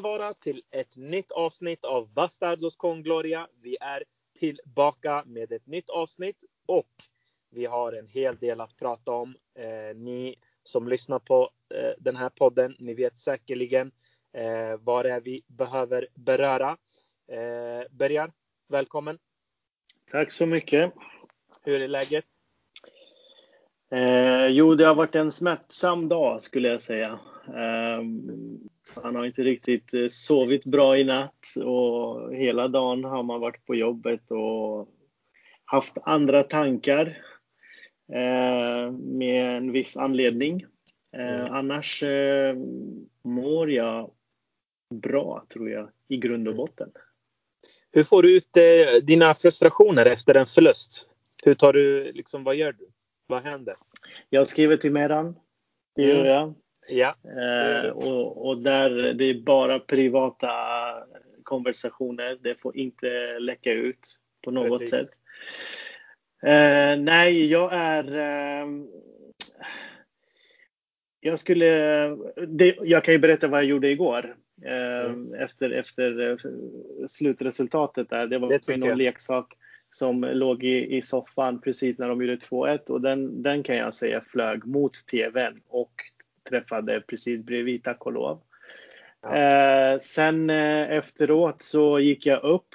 ni vara till ett nytt avsnitt av Bastardos con Gloria. Vi är tillbaka med ett nytt avsnitt och vi har en hel del att prata om. Eh, ni som lyssnar på eh, den här podden, ni vet säkerligen eh, vad det är vi behöver beröra. Eh, Bergar, välkommen! Tack så mycket! Hur är läget? Eh, jo, det har varit en smärtsam dag skulle jag säga. Eh, han har inte riktigt eh, sovit bra i natt och hela dagen har man varit på jobbet och haft andra tankar eh, med en viss anledning. Eh, mm. Annars eh, mår jag bra tror jag i grund och botten. Hur får du ut eh, dina frustrationer efter en förlust? Hur tar du, liksom, vad gör du? Vad händer? Jag skriver till Meran. Det gör mm. jag. Ja. Eh, och, och, där det är bara privata konversationer. Det får inte läcka ut på något Precis. sätt. Eh, nej, jag är... Eh, jag skulle... Det, jag kan ju berätta vad jag gjorde igår. Eh, mm. Efter, efter eh, slutresultatet där. Det var det någon leksak som låg i, i soffan precis när de gjorde 2-1 och den, den kan jag säga flög mot tvn och träffade precis bredvid tack och lov. Ja. Eh, sen eh, efteråt så gick jag upp,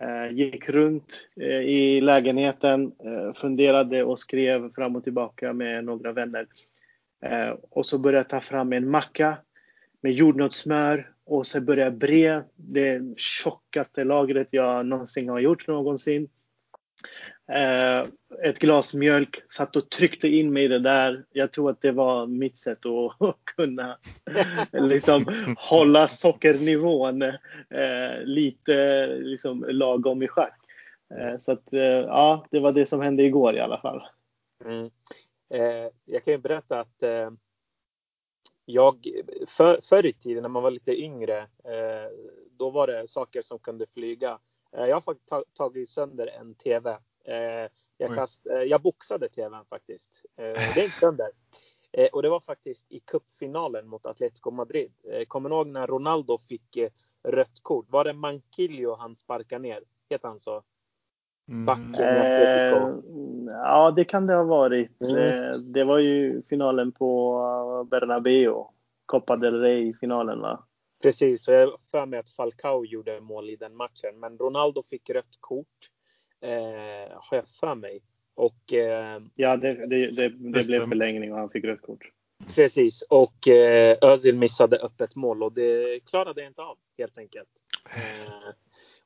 eh, gick runt i lägenheten, funderade och skrev fram och tillbaka med några vänner. Och så började jag ta fram en macka med jordnötssmör och så började jag bre det tjockaste lagret jag någonsin har gjort någonsin. Eh, ett glas mjölk, satt och tryckte in mig i det där. Jag tror att det var mitt sätt att kunna liksom, hålla sockernivån eh, lite liksom, lagom i schack. Eh, så att, eh, ja, det var det som hände igår i alla fall. Mm. Eh, jag kan ju berätta att eh, jag för, förr i tiden när man var lite yngre, då var det saker som kunde flyga. jag har faktiskt tagit sönder en TV jag, kast, eh, jag boxade tvn faktiskt. Eh, det gick sönder. Och det var faktiskt i cupfinalen mot Atletico Madrid. Kommer ni ihåg när Ronaldo fick rött kort? Var det Manquillo han sparkade ner? Heter han så? Backen mm. Ja, det kan det ha varit. Mm. Det var ju finalen på Bernabéu. Copa del Rey-finalen va? Precis, och jag har för mig att Falcao gjorde mål i den matchen. Men Ronaldo fick rött kort eh, har jag för mig. Och, eh, ja, det, det, det, det blev förlängning och han fick rött kort. Precis, och eh, Özil missade öppet mål och det klarade jag inte av helt enkelt. Eh,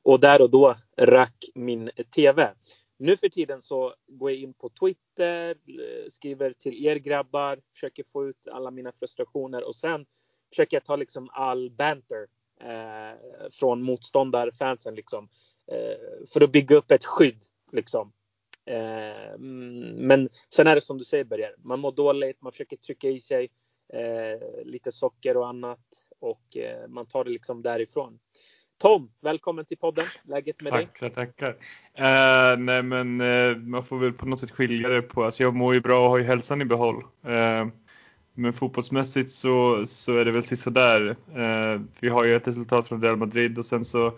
och där och då rack min TV. Nu för tiden så går jag in på Twitter, eh, skriver till er grabbar, försöker få ut alla mina frustrationer och sen försöker jag ta liksom all banter eh, från motståndarfansen liksom. Eh, för att bygga upp ett skydd. Liksom. Eh, mm, men sen är det som du säger Berger, man mår dåligt, man försöker trycka i sig eh, lite socker och annat och man tar det liksom därifrån. Tom, välkommen till podden. Läget med tack, dig? Tackar, tackar. Uh, nej men uh, man får väl på något sätt skilja det på, alltså jag mår ju bra och har ju hälsan i behåll. Uh, men fotbollsmässigt så, så är det väl sisådär. Uh, vi har ju ett resultat från Real Madrid och sen så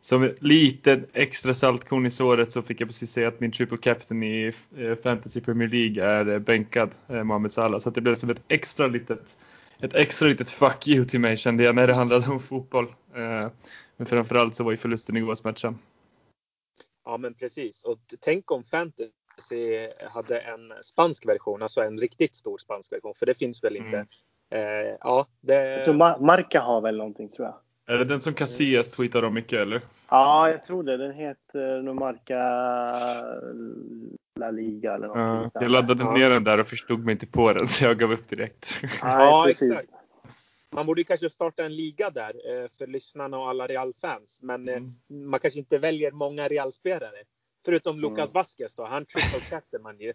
som lite extra saltkorn i såret så fick jag precis säga att min triple captain i eh, Fantasy Premier League är eh, bänkad, eh, Mohamed Salah. Så det blev som ett extra litet, ett extra litet fuck you till mig kände jag när det handlade om fotboll. Men framförallt så var ju förlusten igår smärtsam. Ja men precis. Och tänk om Fantasy hade en spansk version, alltså en riktigt stor spansk version. För det finns väl inte. Mm. Eh, ja, det... Jag tror Marca har väl någonting tror jag. Är det den som Casillas tweetar om mycket eller? Ja, jag tror det. Den heter Nomarca La Liga eller något ja, Jag laddade ja. ner den där och förstod mig inte på den så jag gav upp direkt. Ja, exakt. Man borde kanske starta en liga där eh, för lyssnarna och alla Real-fans. Men eh, mm. man kanske inte väljer många Real-spelare. Förutom Lucas mm. Vasquez då, han triple captain man ju.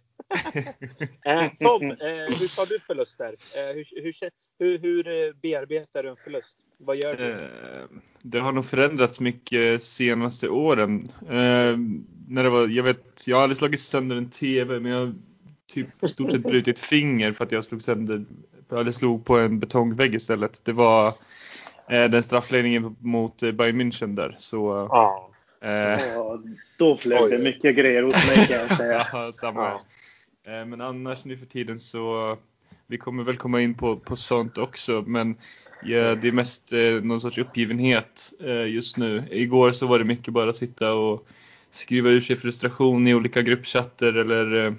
eh, Tom, eh, hur tar du förluster? Eh, hur, hur, hur, hur, bearbetar du en förlust? Vad gör du? Eh, det har nog förändrats mycket senaste åren. Eh, när det var, jag, vet, jag har aldrig slagit sönder en TV men jag har typ stort sett brutit finger för att jag slog sönder, eller slog på en betongvägg istället. Det var eh, den straffläggningen mot Bayern München där. Så, ja. Eh, då flög det mycket grejer hos mig kan jag säga. ja, samma. Ja. men annars nu för tiden så vi kommer väl komma in på, på sånt också, men ja, det är mest eh, någon sorts uppgivenhet eh, just nu. Igår så var det mycket bara sitta och skriva ur sig frustration i olika gruppchatter eller eh,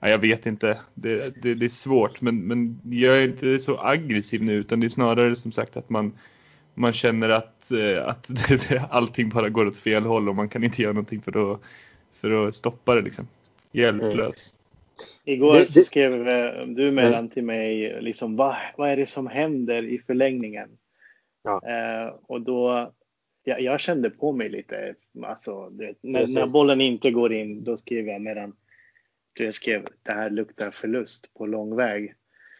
ja, jag vet inte. Det, det, det, är svårt, men, men jag är inte så aggressiv nu utan det är snarare som sagt att man man känner att, eh, att allting bara går åt fel håll och man kan inte göra någonting för att, för att stoppa det liksom. Hjälplös. Mm. Igår det, så skrev eh, du mellan till mig liksom vad, vad är det som händer i förlängningen? Ja. Eh, och då jag, jag, kände på mig lite, alltså det, när, när, bollen inte går in då skrev jag medan jag skrev det här luktar förlust på lång väg.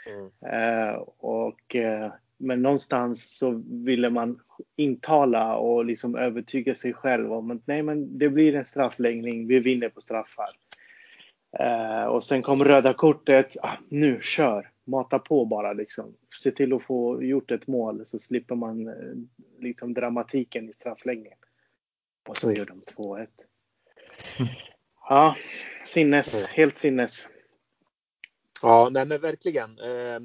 Mm. Eh, och, eh, men någonstans så ville man intala och liksom övertyga sig själv om att nej men det blir en straffläggning, vi vinner på straffar. Eh, och sen kom röda kortet. Ah, nu, kör! Mata på bara liksom. Se till att få gjort ett mål så slipper man eh, liksom dramatiken i straffläggningen. Och så gör de 2-1. Ja, sinnes. Helt sinnes. Ja, nej men verkligen. Eh,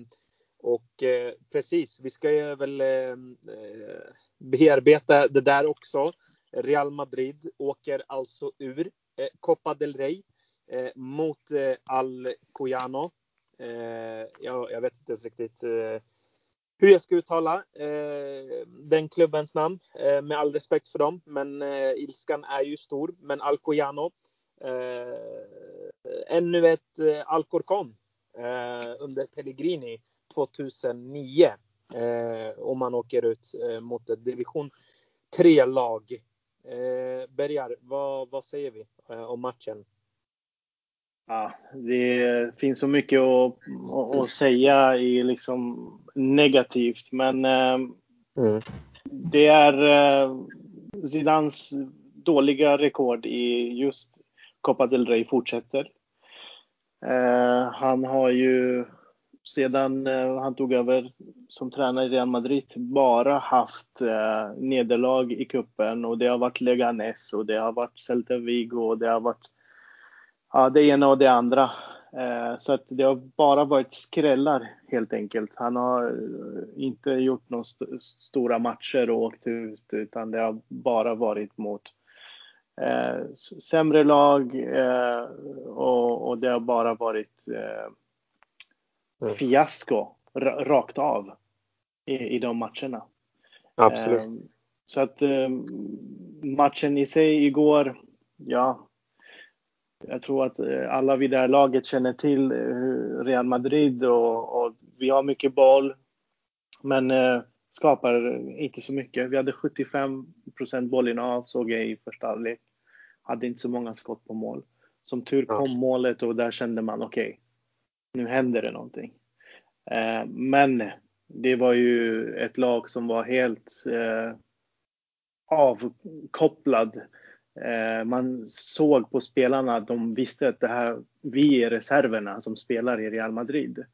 och eh, precis, vi ska ju väl eh, bearbeta det där också. Real Madrid åker alltså ur eh, Copa del Rey eh, mot eh, Al Coyano. Eh, jag, jag, vet inte ens riktigt eh, hur jag ska uttala eh, den klubbens namn eh, med all respekt för dem. Men eh, ilskan är ju stor. Men Al Coyano. Eh, ännu ett eh, Alcorcon eh, under Pellegrini 2009. om man åker ut mot ett division 3-lag. Eh, Bergar, vad, vad säger vi om matchen? Ja, det finns så mycket att, att säga i liksom negativt, men eh, mm. det är eh, Zidans dåliga rekord i just Copa del Rey fortsätter. Eh, han har ju sedan han tog över som tränare i Real Madrid bara haft nederlag i kuppen och det har varit Leganes och det har varit Celta Vigo och det har varit ja, det ena och det andra. Eh, så att det har bara varit skrällar helt enkelt. Han har eh, inte gjort några st stora matcher och åkt ut utan det har bara varit mot eh, sämre lag eh, och, och, det har bara varit eh, mm. fiasko rakt av i, i de matcherna. Absolut. Eh, så att matchen i sig igår, ja, jag tror att eh, alla vid det här laget känner till eh, Real Madrid och, och vi har mycket boll. Men eh, skapar inte så mycket. Vi hade 75% bollinnehav såg jag i första halvlek. Hade inte så många skott på mål. Som tur kom målet och där kände man okej, okay, nu händer det någonting. Eh, men det var ju ett lag som var helt eh, avkopplad man såg på spelarna att de visste att det här, vi är reserverna som spelar i Real Madrid.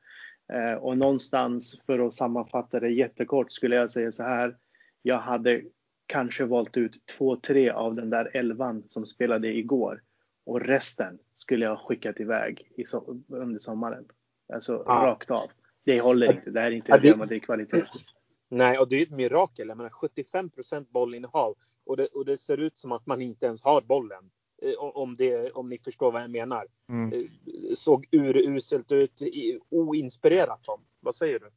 Eh, och någonstans för att sammanfatta det jättekort skulle jag säga så här. Jag hade kanske valt ut två, tre av den där elvan som spelade igår och resten skulle jag skickat iväg i so under sommaren. Alltså ja. rakt av. Det håller inte. Det här är inte Real Madrid-kvalitet. Nej, och det är ett mirakel. Jag menar 75% bollinnehav och det, och det ser ut som att man inte ens har bollen. Eh, om, det, om ni förstår vad jag menar. Mm. Eh, såg uruselt ut, oinspirerat om. Vad säger du?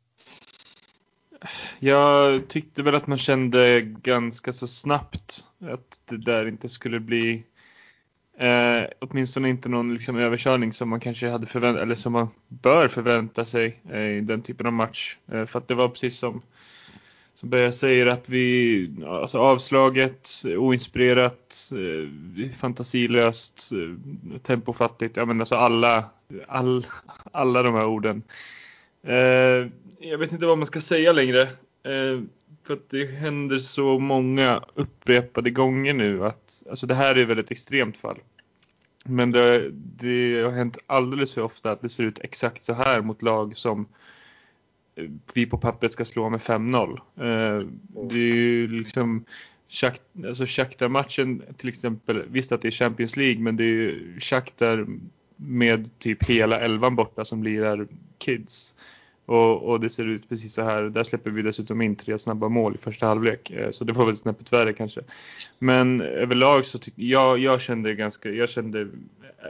Jag tyckte väl att man kände ganska så snabbt att det där inte skulle bli eh, åtminstone inte någon liksom, överkörning som man kanske hade förväntat eller som man bör förvänta sig eh, i den typen av match. Eh, för att det var precis som som börjar säger att vi, alltså avslaget, oinspirerat, eh, fantasilöst, eh, tempofattigt, ja men alltså alla, all, alla de här orden. Eh, jag vet inte vad man ska säga längre. Eh, för att det händer så många upprepade gånger nu att, alltså det här är väl ett extremt fall. Men det, det har hänt alldeles för ofta att det ser ut exakt så här mot lag som Eh, vi på pappret ska slå med 5-0. Eh, det är ju liksom alltså Shakhtar-matchen till exempel, visst att det är Champions League men det är ju Shakhtar med typ hela elvan borta som lirar kids. Och, och, det ser ut precis så här. Där släpper vi dessutom in tre snabba mål i första halvlek. Eh, så det var väl snäppet värre kanske. Men överlag så tyckte jag, jag kände ganska, jag kände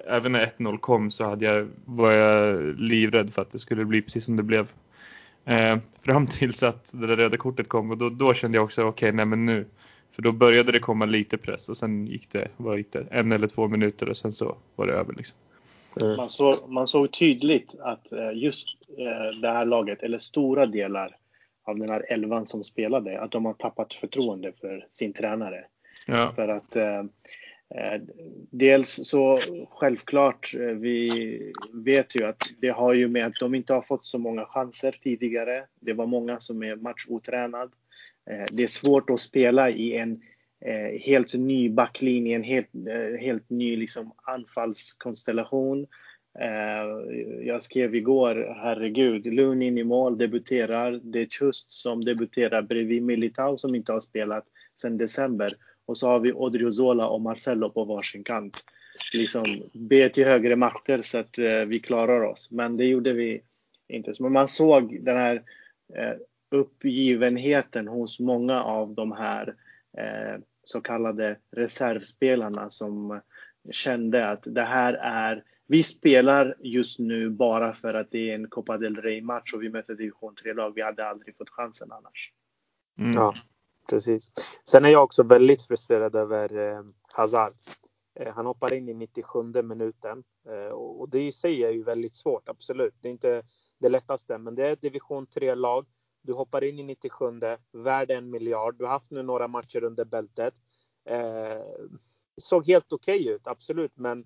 även när 1-0 kom så hade jag, var jag livrädd för att det skulle bli precis som det blev. Eh, fram tills att det där röda kortet kom och då, då kände jag också okej, okay, nej men nu. För då började det komma lite press och sen gick det, vad gick det, en eller två minuter och sen så var det över liksom. Mm. Man, såg, man såg tydligt att eh, just eh, det här laget, eller stora delar av den här elvan som spelade, att de har tappat förtroende för sin tränare. Ja. För att eh, Eh, dels så självklart, eh, vi vet ju att det har ju med att de inte har fått så många chanser tidigare. Det var många som är matchotränad. Eh, det är svårt att spela i en helt ny backlinje, en helt, helt ny liksom, anfallskonstellation. Eh, jag skrev igår, herregud, Lunin i mål debuterar. Det är Chust som debuterar bredvid Militao som inte har spelat sedan december. Och så har vi Odriozola och Marcello på varsin kant. Liksom be till högre makter så att eh, vi klarar oss. Men det gjorde vi inte. Men man såg den här eh, uppgivenheten hos många av de här så kallade reservspelarna som kände att det här är vi spelar just nu bara för att det är en Copa del Rey-match och vi möter division 3-lag. Vi hade aldrig fått chansen annars. Mm. Ja, precis. Sen är jag också väldigt frustrerad över eh, Hazard. Eh, han hoppar in i 97 minuten eh, och det i sig är ju väldigt svårt, absolut. Det är inte det lättaste, men det är division 3-lag du hoppar in i 97, värd en miljard. Du har haft nu några matcher under bältet. Eh, såg helt okej okay ut, absolut, men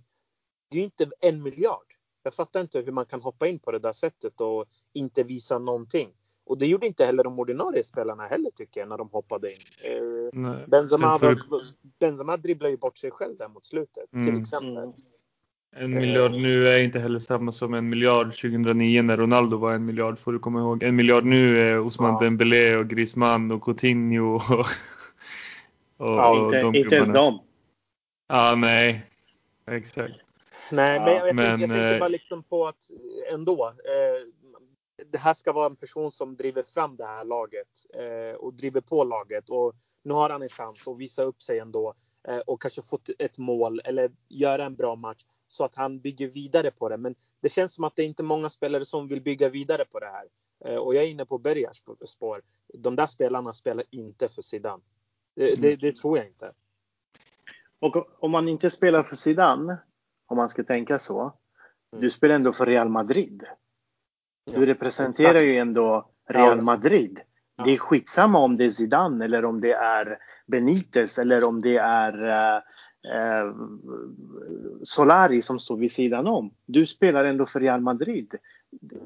det är inte en miljard. Jag fattar inte hur man kan hoppa in på det där sättet och inte visa någonting. Och det gjorde inte heller de ordinarie spelarna heller tycker jag när de hoppade in. Eh, Benzema, för... Benzema dribblar ju bort sig själv där mot slutet mm. till exempel. En miljard nu är inte heller samma som en miljard 2009 när Ronaldo var en miljard får du komma ihåg. En miljard nu är Osman ja. Dembélé och Griezmann och Coutinho och, och, ja, inte, de inte ens dem. Ja, nej. Exakt. Nej, men jag, jag, men, tänkte, jag tänkte bara liksom på att ändå. Eh, det här ska vara en person som driver fram det här laget eh, och driver på laget och nu har han en chans att visa upp sig ändå eh, och kanske fått ett mål eller göra en bra match så att han bygger vidare på det. Men det känns som att det är inte många spelare som vill bygga vidare på det här. Eh, och jag är inne på Bergars spår. De där spelarna spelar inte för Zidane. Det, mm. det, det, tror jag inte. Och om man inte spelar för Zidane, om man ska tänka så. Mm. Du spelar ändå för Real Madrid. Du representerar ju ändå Real Madrid. Det är skitsamma om det är Zidane eller om det är Benitez eller om det är uh, eh, Solari som står vid sidan om. Du spelar ändå för Real Madrid.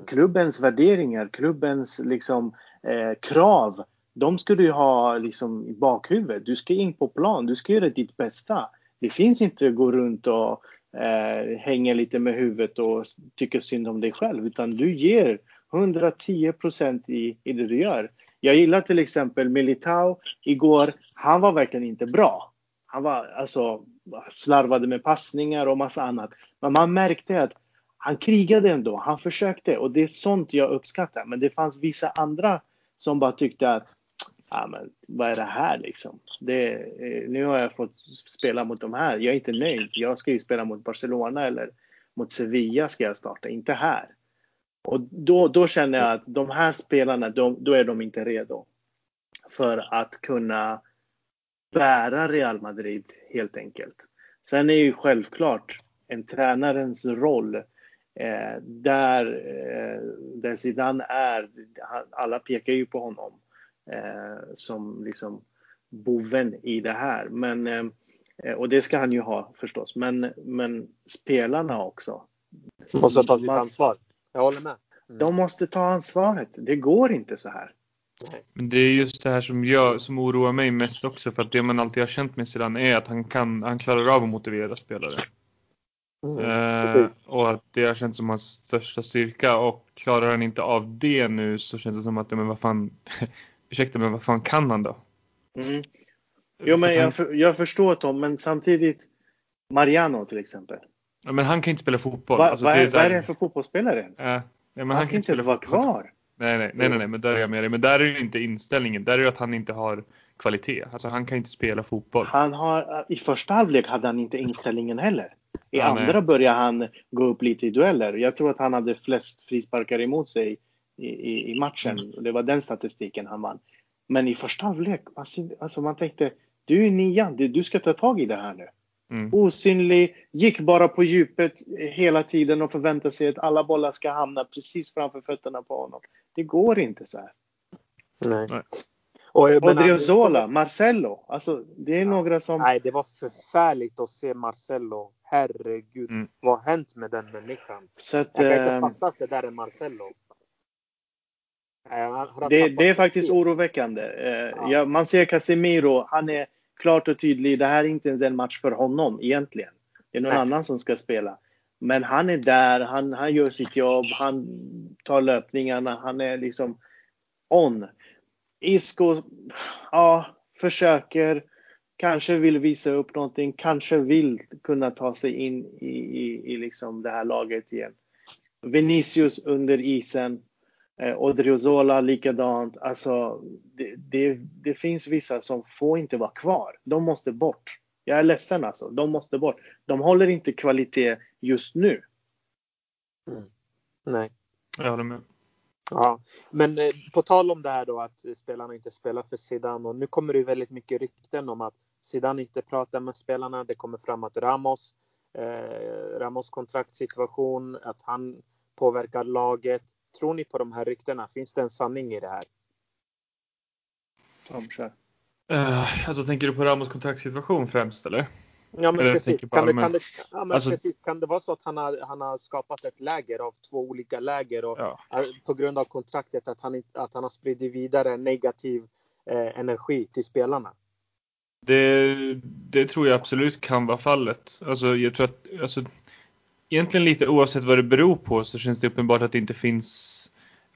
Klubbens värderingar, klubbens liksom, eh, krav, de ska du ha liksom, i bakhuvudet. Du ska in på plan, du ska göra ditt bästa. Det finns inte att gå runt och eh, hänga lite med huvudet och tycka synd om dig själv, utan du ger 110 procent i, i det du gör. Jag gillar till exempel Militao igår. Han var verkligen inte bra. Han var alltså slarvade med passningar och massa annat. Men man märkte att han krigade ändå. Han försökte och det är sånt jag uppskattar. Men det fanns vissa andra som bara tyckte att ja, men vad är det här liksom? Det, nu har jag fått spela mot de här. Jag är inte nöjd. Jag ska ju spela mot Barcelona eller mot Sevilla ska jag starta, inte här. Och då, då känner jag att de här spelarna, de, då är de inte redo för att kunna bära Real Madrid helt enkelt. Sen är ju självklart en tränarens roll eh, där, eh, där Zidane är, alla pekar ju på honom som liksom boven i det här. Men, eh, och det ska han ju ha förstås, men, men spelarna också. Måste ta sitt ansvar. Jag håller med. Mm. De måste ta ansvaret. Det går inte så här. Men det är just det här som, jag, som oroar mig mest också för att det man alltid har känt med Zidane är att han kan, han klarar av att motivera spelare. Mm. Eh, och att det har känts som hans största styrka och klarar han inte av det nu så känns det som att, men vad fan, ursäkta men vad fan kan han då? Mm. Jo men jag, för, jag förstår Tom, men samtidigt Mariano till exempel. Ja, men han kan inte spela fotboll. Va, alltså, vad, är, vad är det för fotbollsspelare ens? Ja, men han, han ska inte ens vara kvar. Nej, nej, nej, nej, nej, men där är jag med dig. Men där är det inte inställningen. Där är det att han inte har kvalitet. Alltså han kan inte spela fotboll. Han har, I första halvlek hade han inte inställningen heller. I ja, andra nej. började han gå upp lite i dueller. Jag tror att han hade flest frisparkar emot sig i, i, i matchen. Mm. Det var den statistiken han vann. Men i första halvlek, alltså, alltså man tänkte, du är nian, du ska ta tag i det här nu. Mm. Osynlig, gick bara på djupet hela tiden och förväntade sig att alla bollar ska hamna precis framför fötterna på honom. Det går inte så här. Nej. Nej. Och, och Driozola, Marcello. Alltså, det är ja. några som... Nej, det var förfärligt att se Marcello. Herregud, mm. vad har hänt med den människan? Så att, jag kan inte äh... fatta att det där är Marcello. Det, det, är faktiskt oroväckande. Eh, ja. man ser Casemiro, han är klart och tydlig. Det här är inte ens en match för honom egentligen. Det är någon Nej. annan som ska spela. Men han är där, han, han gör sitt jobb, han tar löpningarna, han är liksom on. Isco, ja, försöker, kanske vill visa upp någonting, kanske vill kunna ta sig in i, i, i liksom det här laget igen. Vinicius under isen, Eh, Odriozola likadant. Alltså, det, det, det, finns vissa som får inte vara kvar. De måste bort. Jag är ledsen alltså. De måste bort. De håller inte kvalitet just nu. Mm. Nej. Jag håller med. Ja, men eh, på tal om det här då att spelarna inte spelar för Zidane och nu kommer det väldigt mycket rykten om att Zidane inte pratar med spelarna. Det kommer fram att Ramos, eh, Ramos kontraktssituation, att han påverkar laget. Tror ni på de här ryktena? Finns det en sanning i det här? Tom, kör. Uh, alltså tänker du på Ramos kontraktssituation främst eller? Ja men eller precis. Kan det, kan, det, ja, men alltså, precis. kan det vara så att han har, han har skapat ett läger av två olika läger och ja. på grund av kontraktet att han, att han har spridit vidare negativ eh, energi till spelarna? Det, det tror jag absolut kan vara fallet. Alltså jag tror att alltså, egentligen lite oavsett vad det beror på så känns det uppenbart att det inte finns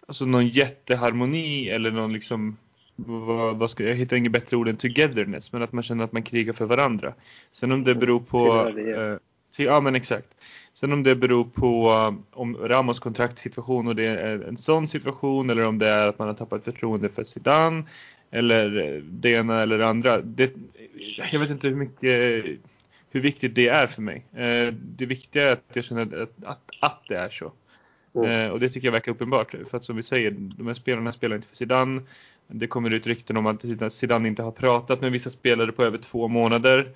alltså någon jätteharmoni eller någon liksom vad, vad ska, jag hittar inget bättre ord än togetherness, men att man känner att man krigar för varandra. Sen om det beror på... Eh, till, ja men exakt. Sen om det beror på um, om Ramos kontraktssituation och det är en sån situation eller om det är att man har tappat förtroende för Zidane eller det ena eller det andra. Det, jag vet inte hur mycket hur viktigt det är för mig. Eh, det viktiga är att jag känner att, att, att det är så. Mm. Eh, och det tycker jag verkar uppenbart. För att som vi säger, de här spelarna spelar inte för Zidane. Det kommer ut rykten om att Zidane inte har pratat med vissa spelare på över två månader.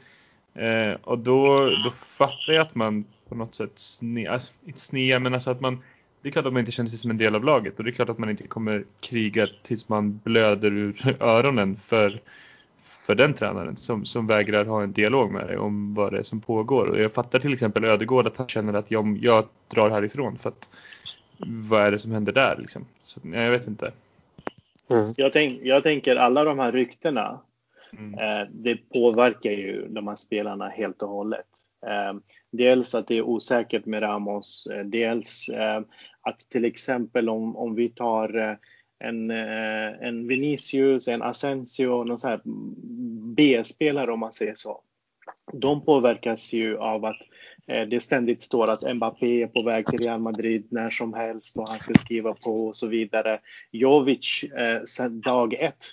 Eh, och då, då fattar jag att man på något sätt sne, alltså, inte snea, men alltså att man det är klart att man inte känner sig som en del av laget och det är klart att man inte kommer kriga tills man blöder ur öronen för för den tränaren som, som vägrar ha en dialog med dig om vad det är som pågår. Och jag fattar till exempel Ödegård att han känner att jag, jag drar härifrån för att vad är det som händer där liksom? Så, jag vet inte. Mm. Jag, tänk, jag tänker alla de här ryktena, mm. eh, det påverkar ju de här spelarna helt och hållet. Eh, dels att det är osäkert med Ramos, eh, dels eh, att till exempel om, om vi tar eh, en, eh, en Vinicius, en Asensio, någon sån här B-spelare om man säger så. De påverkas ju av att eh, det ständigt står att Mbappé är på väg till Real Madrid när som helst och han ska skriva på och så vidare. Jovic eh, dag ett.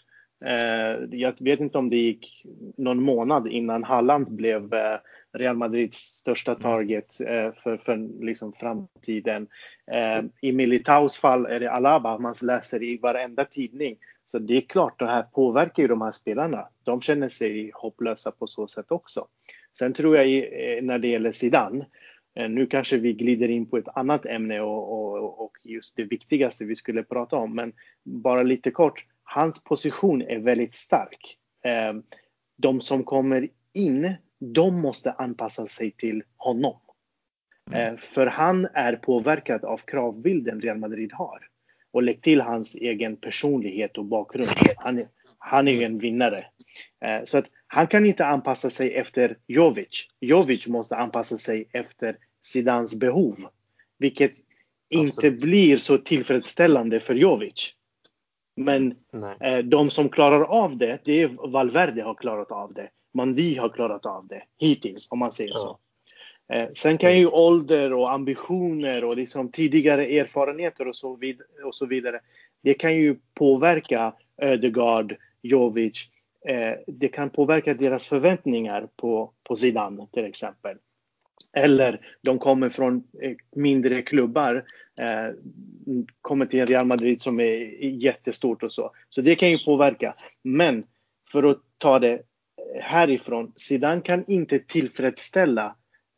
Eh, jag vet inte om det gick någon månad innan Halland blev eh, Real Madrids största mm. target eh, för, för liksom framtiden. I Militaus fall är det Alaba man läser i varenda tidning. Så det är klart, det här påverkar ju de här spelarna. De känner sig hopplösa på så sätt också. Sen tror jag när det gäller Zidane, nu kanske vi glider in på ett annat ämne och, och, och just det viktigaste vi skulle prata om, men bara lite kort. Hans position är väldigt stark. De som kommer in de måste anpassa sig till honom. Mm. Eh, för han är påverkad av kravbilden Real Madrid har. Och lägg till hans egen personlighet och bakgrund. Han är, han är en vinnare. Eh, så att han kan inte anpassa sig efter Jovic. Jovic måste anpassa sig efter Zidans behov. Vilket Absolut. inte blir så tillfredsställande för Jovic. Men eh, de som klarar av det, det är Valverde har klarat av det. Mandi har klarat av det hittills, om man säger ja. så. Eh, sen kan ju ålder och ambitioner och liksom tidigare erfarenheter och så, vid och så vidare. Det kan ju påverka Ödegaard, Jovic. Eh, det kan påverka deras förväntningar på, på Zidane till exempel. Eller de kommer från eh, mindre klubbar, eh, kommer till Real Madrid som är jättestort och så. Så det kan ju påverka. Men för att ta det härifrån, Zidane kan inte tillfredsställa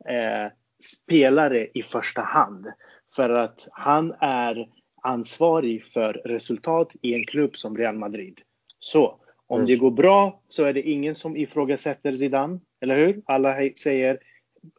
eh, spelare i första hand. För att han är ansvarig för resultat i en klubb som Real Madrid. Så om mm. det går bra så är det ingen som ifrågasätter Zidane, eller hur? Alla säger,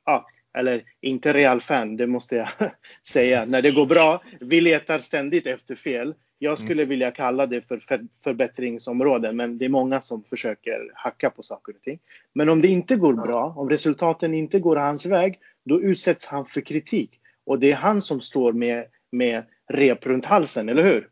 ah, eller inte Real-fan, det måste jag säga. När det går bra, vi letar ständigt efter fel. Jag skulle mm. vilja kalla det för förbättringsområden, men det är många som försöker hacka på saker och ting. Men om det inte går bra, om resultaten inte går hans väg, då utsätts han för kritik. Och det är han som står med, med rep runt halsen, eller hur?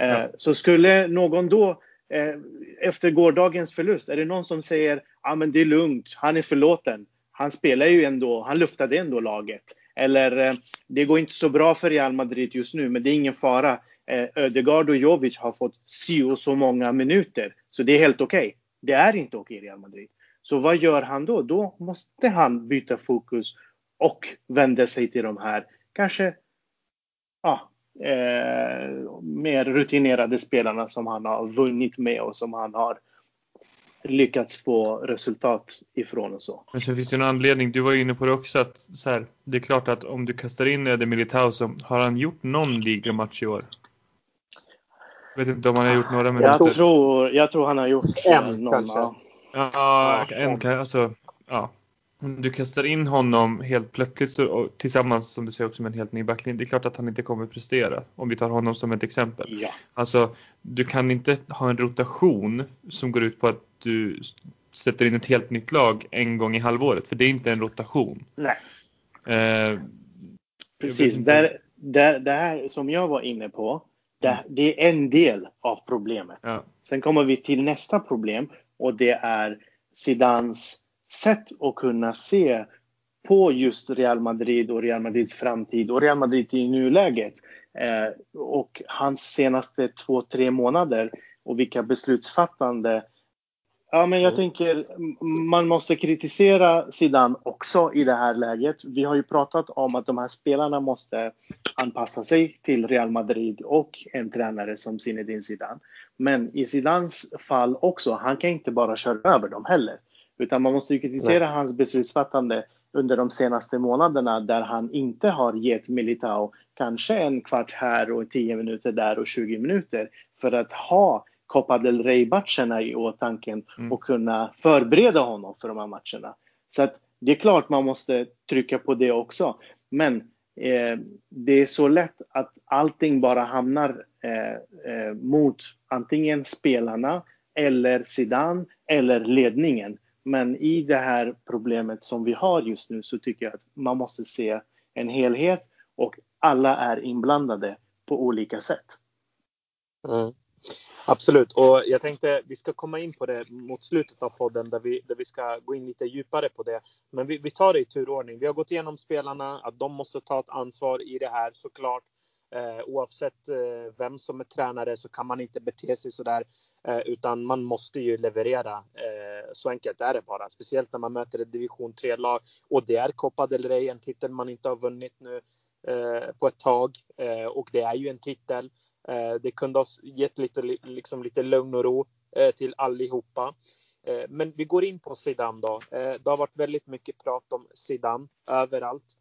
Eh, ja. Så skulle någon då, eh, efter gårdagens förlust, är det någon som säger ja ah, men det är lugnt, han är förlåten. Han spelar ju ändå, han luftade ändå laget. Eller eh, det går inte så bra för Real Madrid just nu, men det är ingen fara. Eh, Ödegaard och Jovic har fått si och så många minuter, så det är helt okej. Okay. Det är inte okej okay i Real Madrid. Så vad gör han då? Då måste han byta fokus och vända sig till de här, kanske, ja, eh, mer rutinerade spelarna som han har vunnit med och som han har lyckats få resultat ifrån och så. Men sen finns det en anledning, du var inne på det också, att så här, det är klart att om du kastar in Eder Militao så har han gjort någon ligamatch i år? Jag vet inte om han har gjort några minuter. Jag tror, jag tror han har gjort en någon, kanske. Ja, en, alltså, ja om du kastar in honom helt plötsligt så, tillsammans som du säger också med en helt ny backlinje. Det är klart att han inte kommer prestera. Om vi tar honom som ett exempel. Ja. Alltså, du kan inte ha en rotation som går ut på att du sätter in ett helt nytt lag en gång i halvåret. För det är inte en rotation. Nej. Eh, Precis. Där, där, det här som jag var inne på. Det, mm. det är en del av problemet. Ja. Sen kommer vi till nästa problem och det är Zidans sätt att kunna se på just Real Madrid och Real Madrids framtid och Real Madrid i nuläget. Eh, och hans senaste två, tre månader och vilka beslutsfattande. Ja, men jag mm. tänker man måste kritisera Zidane också i det här läget. Vi har ju pratat om att de här spelarna måste anpassa sig till Real Madrid och en tränare som Zinedine Zidane. Men i Zidans fall också, han kan inte bara köra över dem heller. Utan man måste ju kritisera Nej. hans beslutsfattande under de senaste månaderna där han inte har gett Militao kanske en kvart här och 10 minuter där och 20 minuter för att ha Copa del Rey-matcherna i åtanke mm. och kunna förbereda honom för de här matcherna. Så att det är klart man måste trycka på det också. Men eh, det är så lätt att allting bara hamnar eh, eh, mot antingen spelarna eller Zidane eller ledningen. Men i det här problemet som vi har just nu så tycker jag att man måste se en helhet och alla är inblandade på olika sätt. Mm. Absolut, och jag tänkte vi ska komma in på det mot slutet av podden där vi, där vi ska gå in lite djupare på det. Men vi, vi tar det i turordning. Vi har gått igenom spelarna, att de måste ta ett ansvar i det här såklart. Eh, oavsett eh, vem som är tränare så kan man inte bete sig sådär. Eh, utan man måste ju leverera. Eh, så enkelt är det bara. Speciellt när man möter ett division 3-lag. Och det är Copa del Rey, en titel man inte har vunnit nu eh, på ett tag. Eh, och det är ju en titel. Eh, det kunde ha gett lite, liksom lite lugn och ro eh, till allihopa. Eh, men vi går in på Zidane då. Det har varit väldigt mycket prat om Zidane överallt.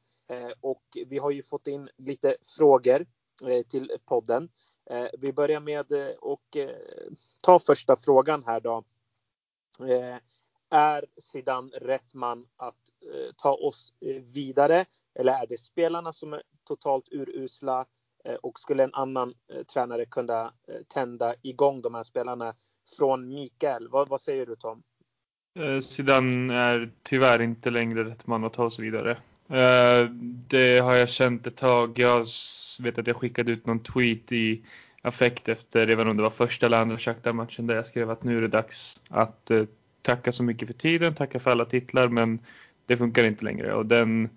Och vi har ju fått in lite frågor till podden. Vi börjar med att ta första frågan här då. Är Zidane rätt man att ta oss vidare? Eller är det spelarna som är totalt urusla? Eh, och skulle en annan eh, tränare kunna eh, tända igång de här spelarna? Från Mikael, vad, vad säger du Tom? Zidane är tyvärr inte längre rätt man att ta oss vidare. Det har jag känt ett tag. Jag vet att jag skickade ut någon tweet i affekt efter, jag vet inte om det var första eller andra Shakhtar-matchen där jag skrev att nu är det dags att tacka så mycket för tiden, tacka för alla titlar men det funkar inte längre och den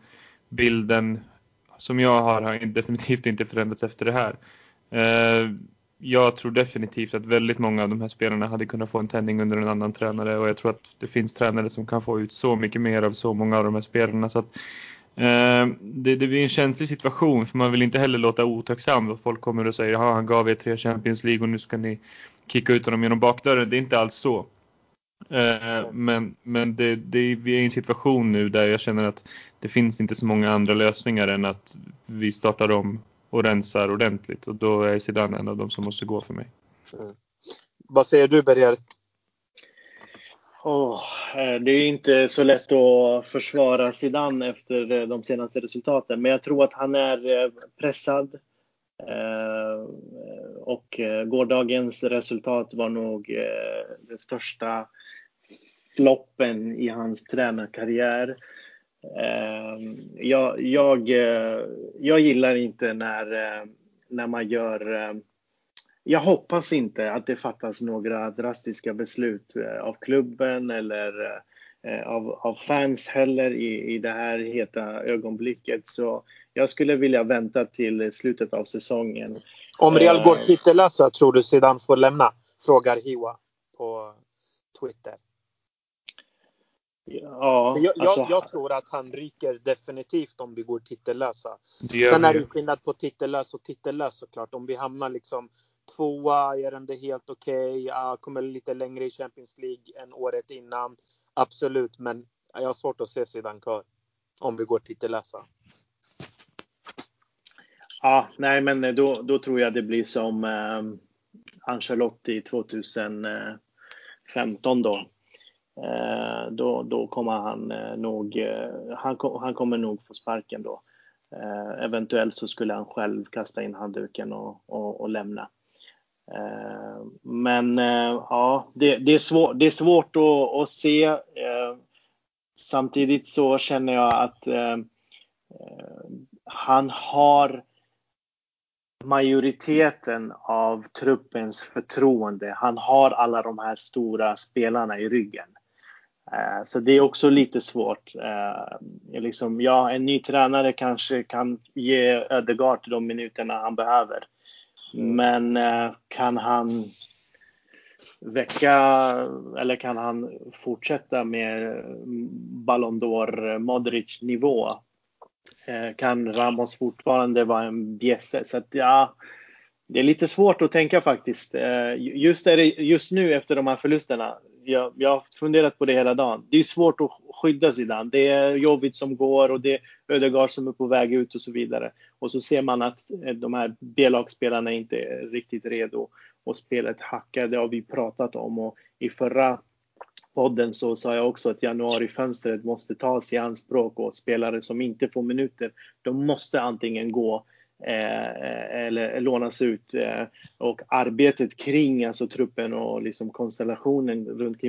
bilden som jag har har definitivt inte förändrats efter det här. Eh, jag tror definitivt att väldigt många av de här spelarna hade kunnat få en tändning under en annan tränare och jag tror att det finns tränare som kan få ut så mycket mer av så många av de här spelarna. Så att, eh, det, det, blir en känslig situation för man vill inte heller låta otacksam och folk kommer och säger att han gav er tre Champions League och nu ska ni kicka ut honom genom bakdörren. Det är inte alls så. Eh, men men det, det, vi är i en situation nu där jag känner att det finns inte så många andra lösningar än att vi startar om och rensar ordentligt och då är Zidane en av de som måste gå för mig. Mm. Vad säger du Berger? Oh, det är inte så lätt att försvara Zidane efter eh, de senaste resultaten, men jag tror att han är pressad. Och gårdagens resultat var nog den största floppen i hans tränarkarriär. Ehm, jag, jag, eh, jag gillar inte när, eh, när man gör... Eh, jag hoppas inte att det fattas några drastiska beslut av klubben eller av, av fans heller i, i det här heta ögonblicket. Så jag skulle vilja vänta till slutet av säsongen. Om Real går titellösa tror du sedan får lämna? Frågar Hiwa på Twitter. Ja, jag, alltså, jag, jag, tror att han ryker definitivt om vi går titellösa. Sen är det skillnad på titellös och titellös såklart. Om vi hamnar liksom tvåa är det helt okej. Okay. Kommer lite längre i Champions League än året innan. Absolut, men jag har svårt att se Zidane kvar. Om vi går titellösa. Ja, nej, men då, då tror jag det blir som eh, Ancelotti 2015 då. Eh, då, då kommer han eh, nog, eh, han, han kommer nog få sparken då. Eh, eventuellt så skulle han själv kasta in handduken och, och, och lämna. Eh, men eh, ja, det, det, är svår, det är svårt att, att se. samtidigt så känner jag att han har majoriteten av truppens förtroende. Han har alla de här stora spelarna i ryggen. Eh, så det är också lite svårt. Eh, liksom, ja, en ny tränare kanske kan ge Ödegaard de minuterna han behöver. Mm. Men eh, kan han väcka eller kan han fortsätta med Ballon d'Or Modric nivå? Kan Ramos fortfarande vara en bjässe? Så att, ja, det är lite svårt att tänka faktiskt. Just, är det, just nu efter de här förlusterna jag, jag har funderat på det hela dagen. Det är svårt att skydda Zidane. Det är Jovic som går och det är Ödegaard som är på väg ut och så vidare. Och så ser man att eh, de här B-lagsspelarna inte är riktigt redo och spelet hackar. Det har vi pratat om och i förra podden så sa jag också att januarifönstret måste tas i anspråk och spelare som inte får minuter, de måste antingen gå Eh, eller lånas ut. Eh, och arbetet kring alltså truppen och liksom konstellationen runt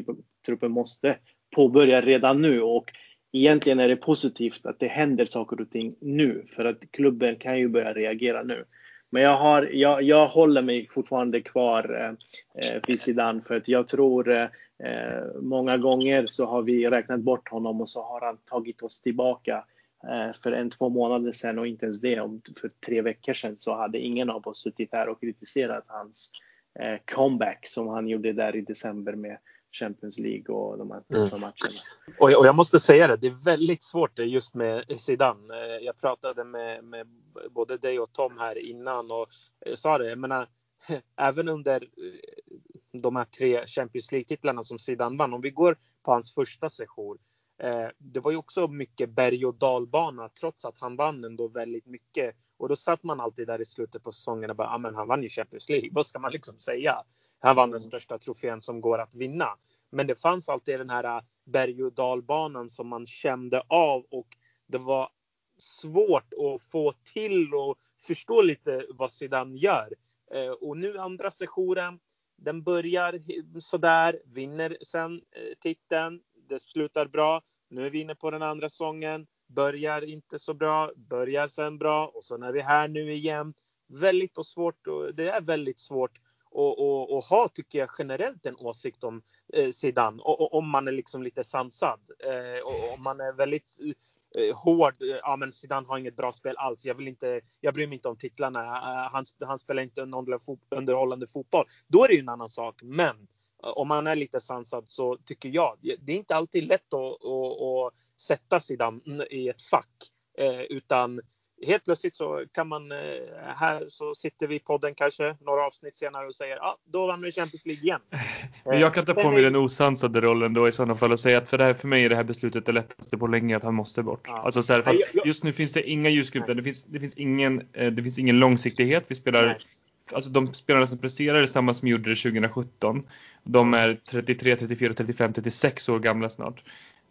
truppen måste påbörja redan nu. Och egentligen är det positivt att det händer saker och ting nu för att klubben kan ju börja reagera nu. Men jag, har, jag, jag håller mig fortfarande kvar eh, eh vid sidan för att jag tror eh, många gånger så har vi räknat bort honom och så har han tagit oss tillbaka för en, två månader sedan och inte ens det, om för tre veckor sedan så hade ingen av oss suttit här och kritiserat hans eh, comeback som han gjorde där i december med Champions League och de här tuffa mm. matcherna. Och jag, och jag, måste säga det, det är väldigt svårt just med Zidane. Eh, jag pratade med, med både dig och Tom här innan och sa det, jag menar, även under de här tre Champions League-titlarna som Zidane vann, om vi går på hans första session Eh, det var ju också mycket berg och dalbana trots att han vann ändå väldigt mycket. Och då satt man alltid där i slutet på säsongen och bara, ja men han vann ju Champions League. Vad ska man liksom säga? Han vann den mm. största trofén som går att vinna. Men det fanns alltid den här äh, berg och dalbanan som man kände av och det var svårt att få till och förstå lite vad Zidane gör. Eh, och nu andra sessionen, den börjar sådär, vinner sen eh, titeln. Det slutar bra. Nu är vi inne på den andra säsongen. börjar inte så bra, börjar sen bra och så när vi är här nu igen. Väldigt och svårt, och det är väldigt svårt och, och, och ha, tycker jag, generellt en åsikt om eh, Zidane. Och, och, om man är liksom lite sansad. Eh, och om man är väldigt eh, hård. Eh, ja, men Zidane har inget bra spel alls. Jag vill inte. Jag bryr mig inte om titlarna. Eh, han, han spelar inte någon underhållande fotboll. Då är det ju en annan sak. Men om man är lite sansad så tycker jag. Det är inte alltid lätt att, att, att sätta Zidane i ett fack. Eh, utan helt plötsligt så kan man, eh, här så sitter vi i podden kanske några avsnitt senare och säger ja, ah, då vann vi Champions League igen. Men jag kan ta på mig den osansade rollen då i sådana fall och säga att för, det här, för mig är det här beslutet det lättaste på länge att han måste bort. Ja. Alltså så här, just nu finns det inga ljusglimtar, det finns, det, finns ingen, eh, det finns ingen långsiktighet. Vi spelar Nej. Alltså de spelarna som presterar är samma som gjorde det 2017. De är 33, 34, 35, 36 år gamla snart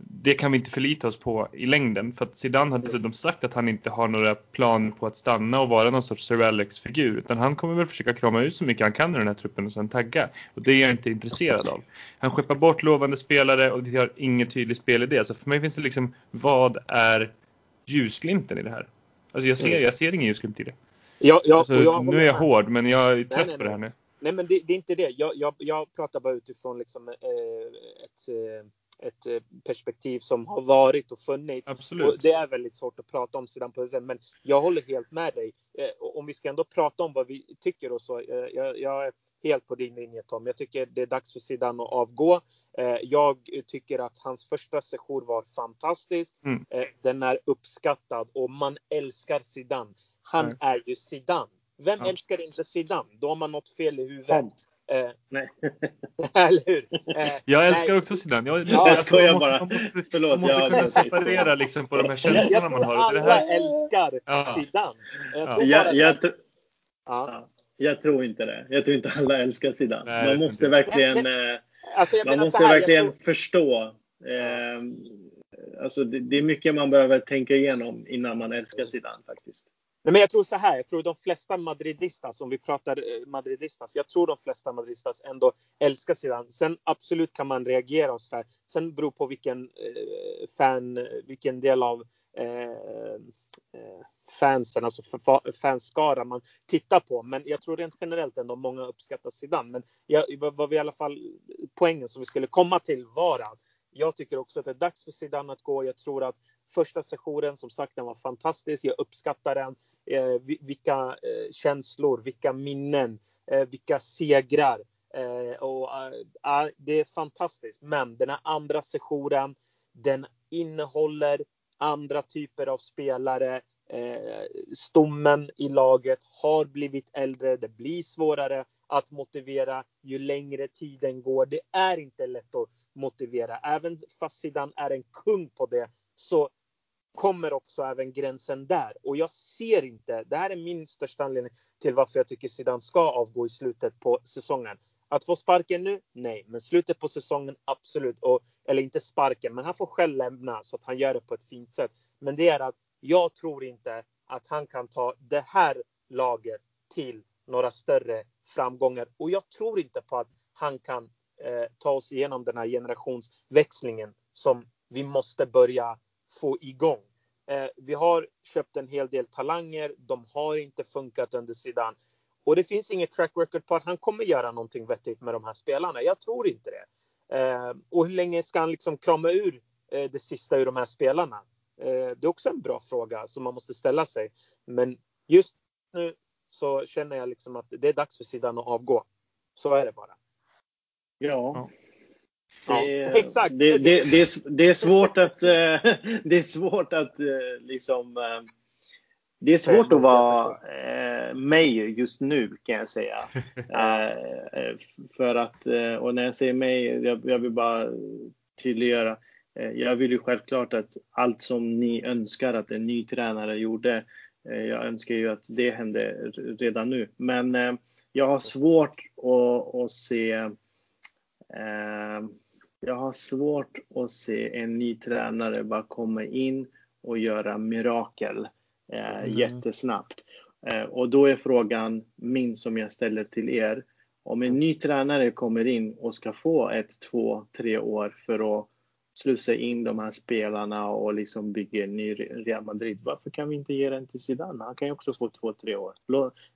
det kan vi inte förlita oss på i längden. För att Zidane har dessutom sagt att han inte har några planer på att stanna och vara någon sorts Sir Alex-figur. Utan han kommer väl försöka krama ut så mycket han kan ur den här truppen och sen tagga. Och det är jag inte intresserad av. Han skeppar bort lovande spelare och vi har ingen tydlig spelidé. Så för mig finns det liksom, vad är ljusglimten i det här? Alltså jag ser, mm. jag ser ingen ljusglimt i det. Ja, ja, alltså, jag nu är jag hård men jag är trött nej, nej, på det här nu. Nej men det, det är inte det. Jag, jag, jag pratar bara utifrån liksom, eh, ett eh, ett eh, perspektiv som har varit och funnits. Absolut. Och det är väldigt svårt att prata om sedan på sättet. Men jag håller helt med dig. Eh, om vi ska ändå prata om vad vi tycker och så. Jag, jag är helt på din linje Tom. Jag tycker det är dags för sidan att avgå. Jag tycker att hans första session var fantastisk. Mm. Den är uppskattad och man älskar Zidane. Han mm. är ju Zidane. Vem ja. älskar inte Zidane? Då har man något fel i huvudet. Eh, nej. eller hur? Eh, jag älskar nej. också Zidane. Jag, ja, jag skojar bara. Man måste, Förlåt, man måste kunna separera liksom på de här känslorna man har. Alla det här... älskar ja. Zidane. Jag, tror ja. jag, jag, ja. jag, tror inte det. Jag tror inte alla älskar Zidane. Nej, man måste verkligen, eh, alltså, man måste här, verkligen tror... förstå. Eh, alltså, det, det, är mycket man behöver tänka igenom innan man älskar Zidane faktiskt. Nej, men jag tror så här, jag tror de flesta madridistas, om vi pratar eh, madridistas, jag tror de flesta madridistas ändå älskar Zidane. Sen absolut kan man reagera och så där. Sen beror på vilken eh, fan, eh, vilken del av eh, eh fansen, alltså fanskara man tittar på. Men jag tror rent generellt ändå många uppskattar Zidane. Men jag, vad vi i alla fall, poängen som vi skulle komma till var att jag tycker också att det är dags för Zidane att gå. Jag tror att första sessionen, som sagt, den var fantastisk. Jag uppskattar den Eh, vilka eh, känslor, vilka minnen, eh, vilka segrar. Eh, och, eh, eh, det är fantastiskt. Men den här andra sessionen, den innehåller andra typer av spelare. Eh, stommen i laget har blivit äldre. Det blir svårare att motivera ju längre tiden går. Det är inte lätt att motivera. Även fast Zidane är en kung på det så kommer också även gränsen där. Och jag ser inte, det här är min största anledning till varför jag tycker Zidane ska avgå i slutet på säsongen. Att få sparken nu? Nej, men slutet på säsongen absolut. Och, eller inte sparken, men han får själv lämna så att han gör det på ett fint sätt. Men det är att jag tror inte att han kan ta det här laget till några större framgångar. Och jag tror inte på att han kan eh, ta oss igenom den här generationsväxlingen som vi måste börja få igång. Eh, vi har köpt en hel del talanger. De har inte funkat under sidan. Och det finns inget track record på att han kommer göra någonting vettigt med de här spelarna. Jag tror inte det. Eh, och hur länge ska han liksom krama ur eh, det sista ur de här spelarna? Eh, det är också en bra fråga som man måste ställa sig. Men just nu så känner jag liksom att det är dags för sidan att avgå. Så är det bara. Ja, det, exakt. Det, det, det, är, det är svårt att, eh, det är svårt att eh, liksom eh, det är svårt att vara eh, mig just nu kan jag säga. Eh, för att, och när jag säger mig, jag, jag vill bara tydliggöra. Eh, jag vill ju självklart att allt som ni önskar att en ny tränare gjorde, jag önskar ju att det hände redan nu. Men jag har svårt att, att se jag har svårt att se en ny tränare bara komma in och göra mirakel eh, mm. jättesnabbt. Eh, och då är frågan min som jag ställer till er. Om en ny tränare kommer in och ska få ett, två, tre år för att slussa in de här spelarna och liksom bygga en ny Real Madrid. Varför kan vi inte ge den till Zidane? Han kan ju också få två, tre år.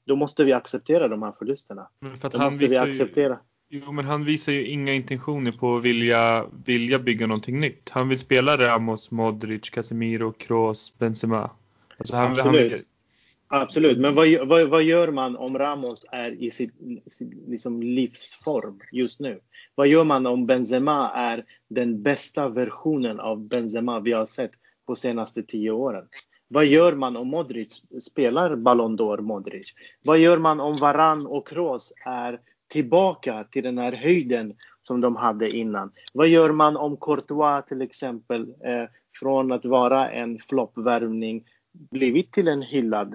Då måste vi acceptera de här förlusterna. Men för att Då han måste vi acceptera. Jo, men han visar ju inga intentioner på att vilja, vilja bygga någonting nytt. Han vill spela Ramos, Modric, Casemiro, Kroos, Benzema. Alltså han, Absolut. Han, Absolut, men vad, vad, vad, gör man om Ramos är i sin, sitt liksom livsform just nu? Vad gör man om Benzema är den bästa versionen av Benzema vi har sett på senaste tio åren? Vad gör man om Modric spelar Ballon d'Or Modric? Vad gör man om Varan och Kroos är tillbaka till den här höjden som de hade innan? Vad gör man om Courtois till exempel eh, från att vara en floppvärvning blivit till en hyllad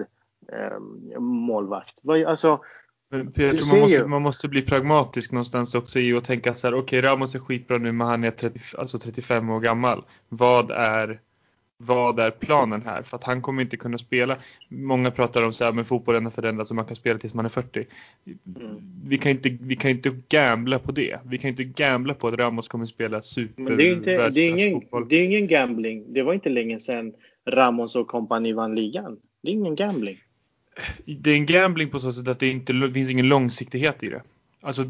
eh, målvakt. Alltså, men Peter, man måste, man måste bli pragmatisk någonstans också i att tänka så här, okej okay, Ramos är skitbra nu men han är 30, alltså 35 år gammal. Vad är, vad är planen här? För att han kommer inte kunna spela. Många pratar om så här, men fotbollen har förändrats och man kan spela tills man är 40. Mm. Vi, kan inte, vi kan inte gambla på det. Vi kan inte gambla på att Ramos kommer spela super men det är, inte, det, är ingen, det är ingen gambling. Det var inte länge sedan Ramos och kompani vann ligan. Det är ingen gambling det är en gambling på så sätt att det inte det finns ingen långsiktighet i det. Alltså,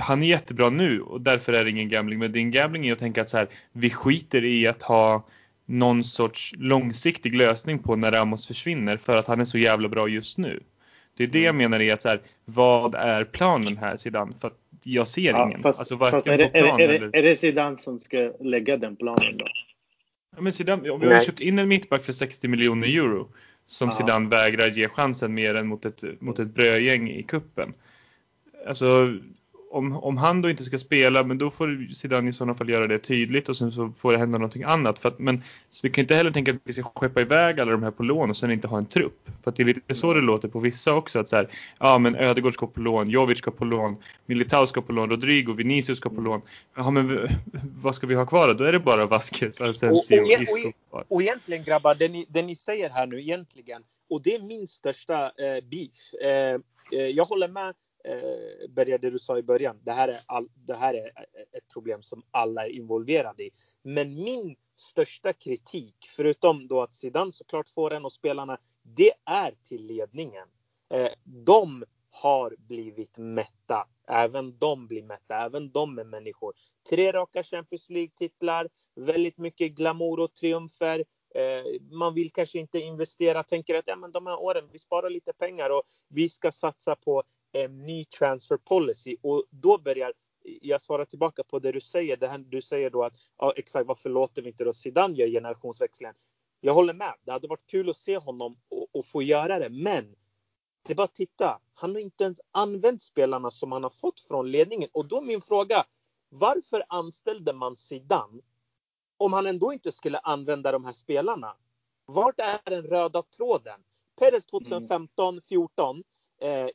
han är jättebra nu och därför är det ingen gambling. Men det är en gambling i att tänka att så här, vi skiter i att ha någon sorts långsiktig lösning på när Ramos försvinner för att han är så jävla bra just nu. Det är det jag mm. menar är att så här, vad är planen här Zidane? För att jag ser ja, ingen. Fast, alltså, fast är, det, plan, är, det, är, det, är det Zidane som ska lägga den planen då? Ja, men Zidane, om vi har köpt in en mittback för 60 miljoner euro som ja. Zidane vägrar ge chansen mer än mot ett, mot ett brödgäng i kuppen. Alltså om, om han då inte ska spela, men då får Zidane i sådana fall göra det tydligt och sen så får det hända någonting annat. För att, men vi kan inte heller tänka att vi ska skeppa iväg alla de här på lån och sen inte ha en trupp. För att det är lite så det låter på vissa också. Att så här, ja men Ödegård ska på lån, Jovic ska på lån, Militao ska på lån, Rodrigo, Vinicius ska på lån. Ja men vad ska vi ha kvar då? Då är det bara Vasquez, Asensio, och, och, Isco kvar. Och egentligen grabbar, det ni, det ni säger här nu egentligen, och det är min största eh, beef. Eh, eh jag håller med eh, det du sa i början. Det här, är all, det här är ett problem som alla är involverade i. Men min största kritik, förutom då att Zidane såklart får en och spelarna, det är till ledningen. Eh, de har blivit mätta. Även de blir mätta. Även de är människor. Tre raka Champions League-titlar, väldigt mycket glamour och triumfer. Eh, man vill kanske inte investera, tänker att ja, men de här åren, vi sparar lite pengar och vi ska satsa på en ny transfer policy och då börjar jag svarar tillbaka på det du säger. Det här, du säger då att ja, exakt varför låter vi inte då Zidane göra generationsväxlingen? Jag håller med. Det hade varit kul att se honom och, och få göra det, men det är bara att titta. Han har inte ens använt spelarna som han har fått från ledningen och då min fråga. Varför anställde man Zidane om han ändå inte skulle använda de här spelarna? Vart är den röda tråden? Perez 2015, 14 eh,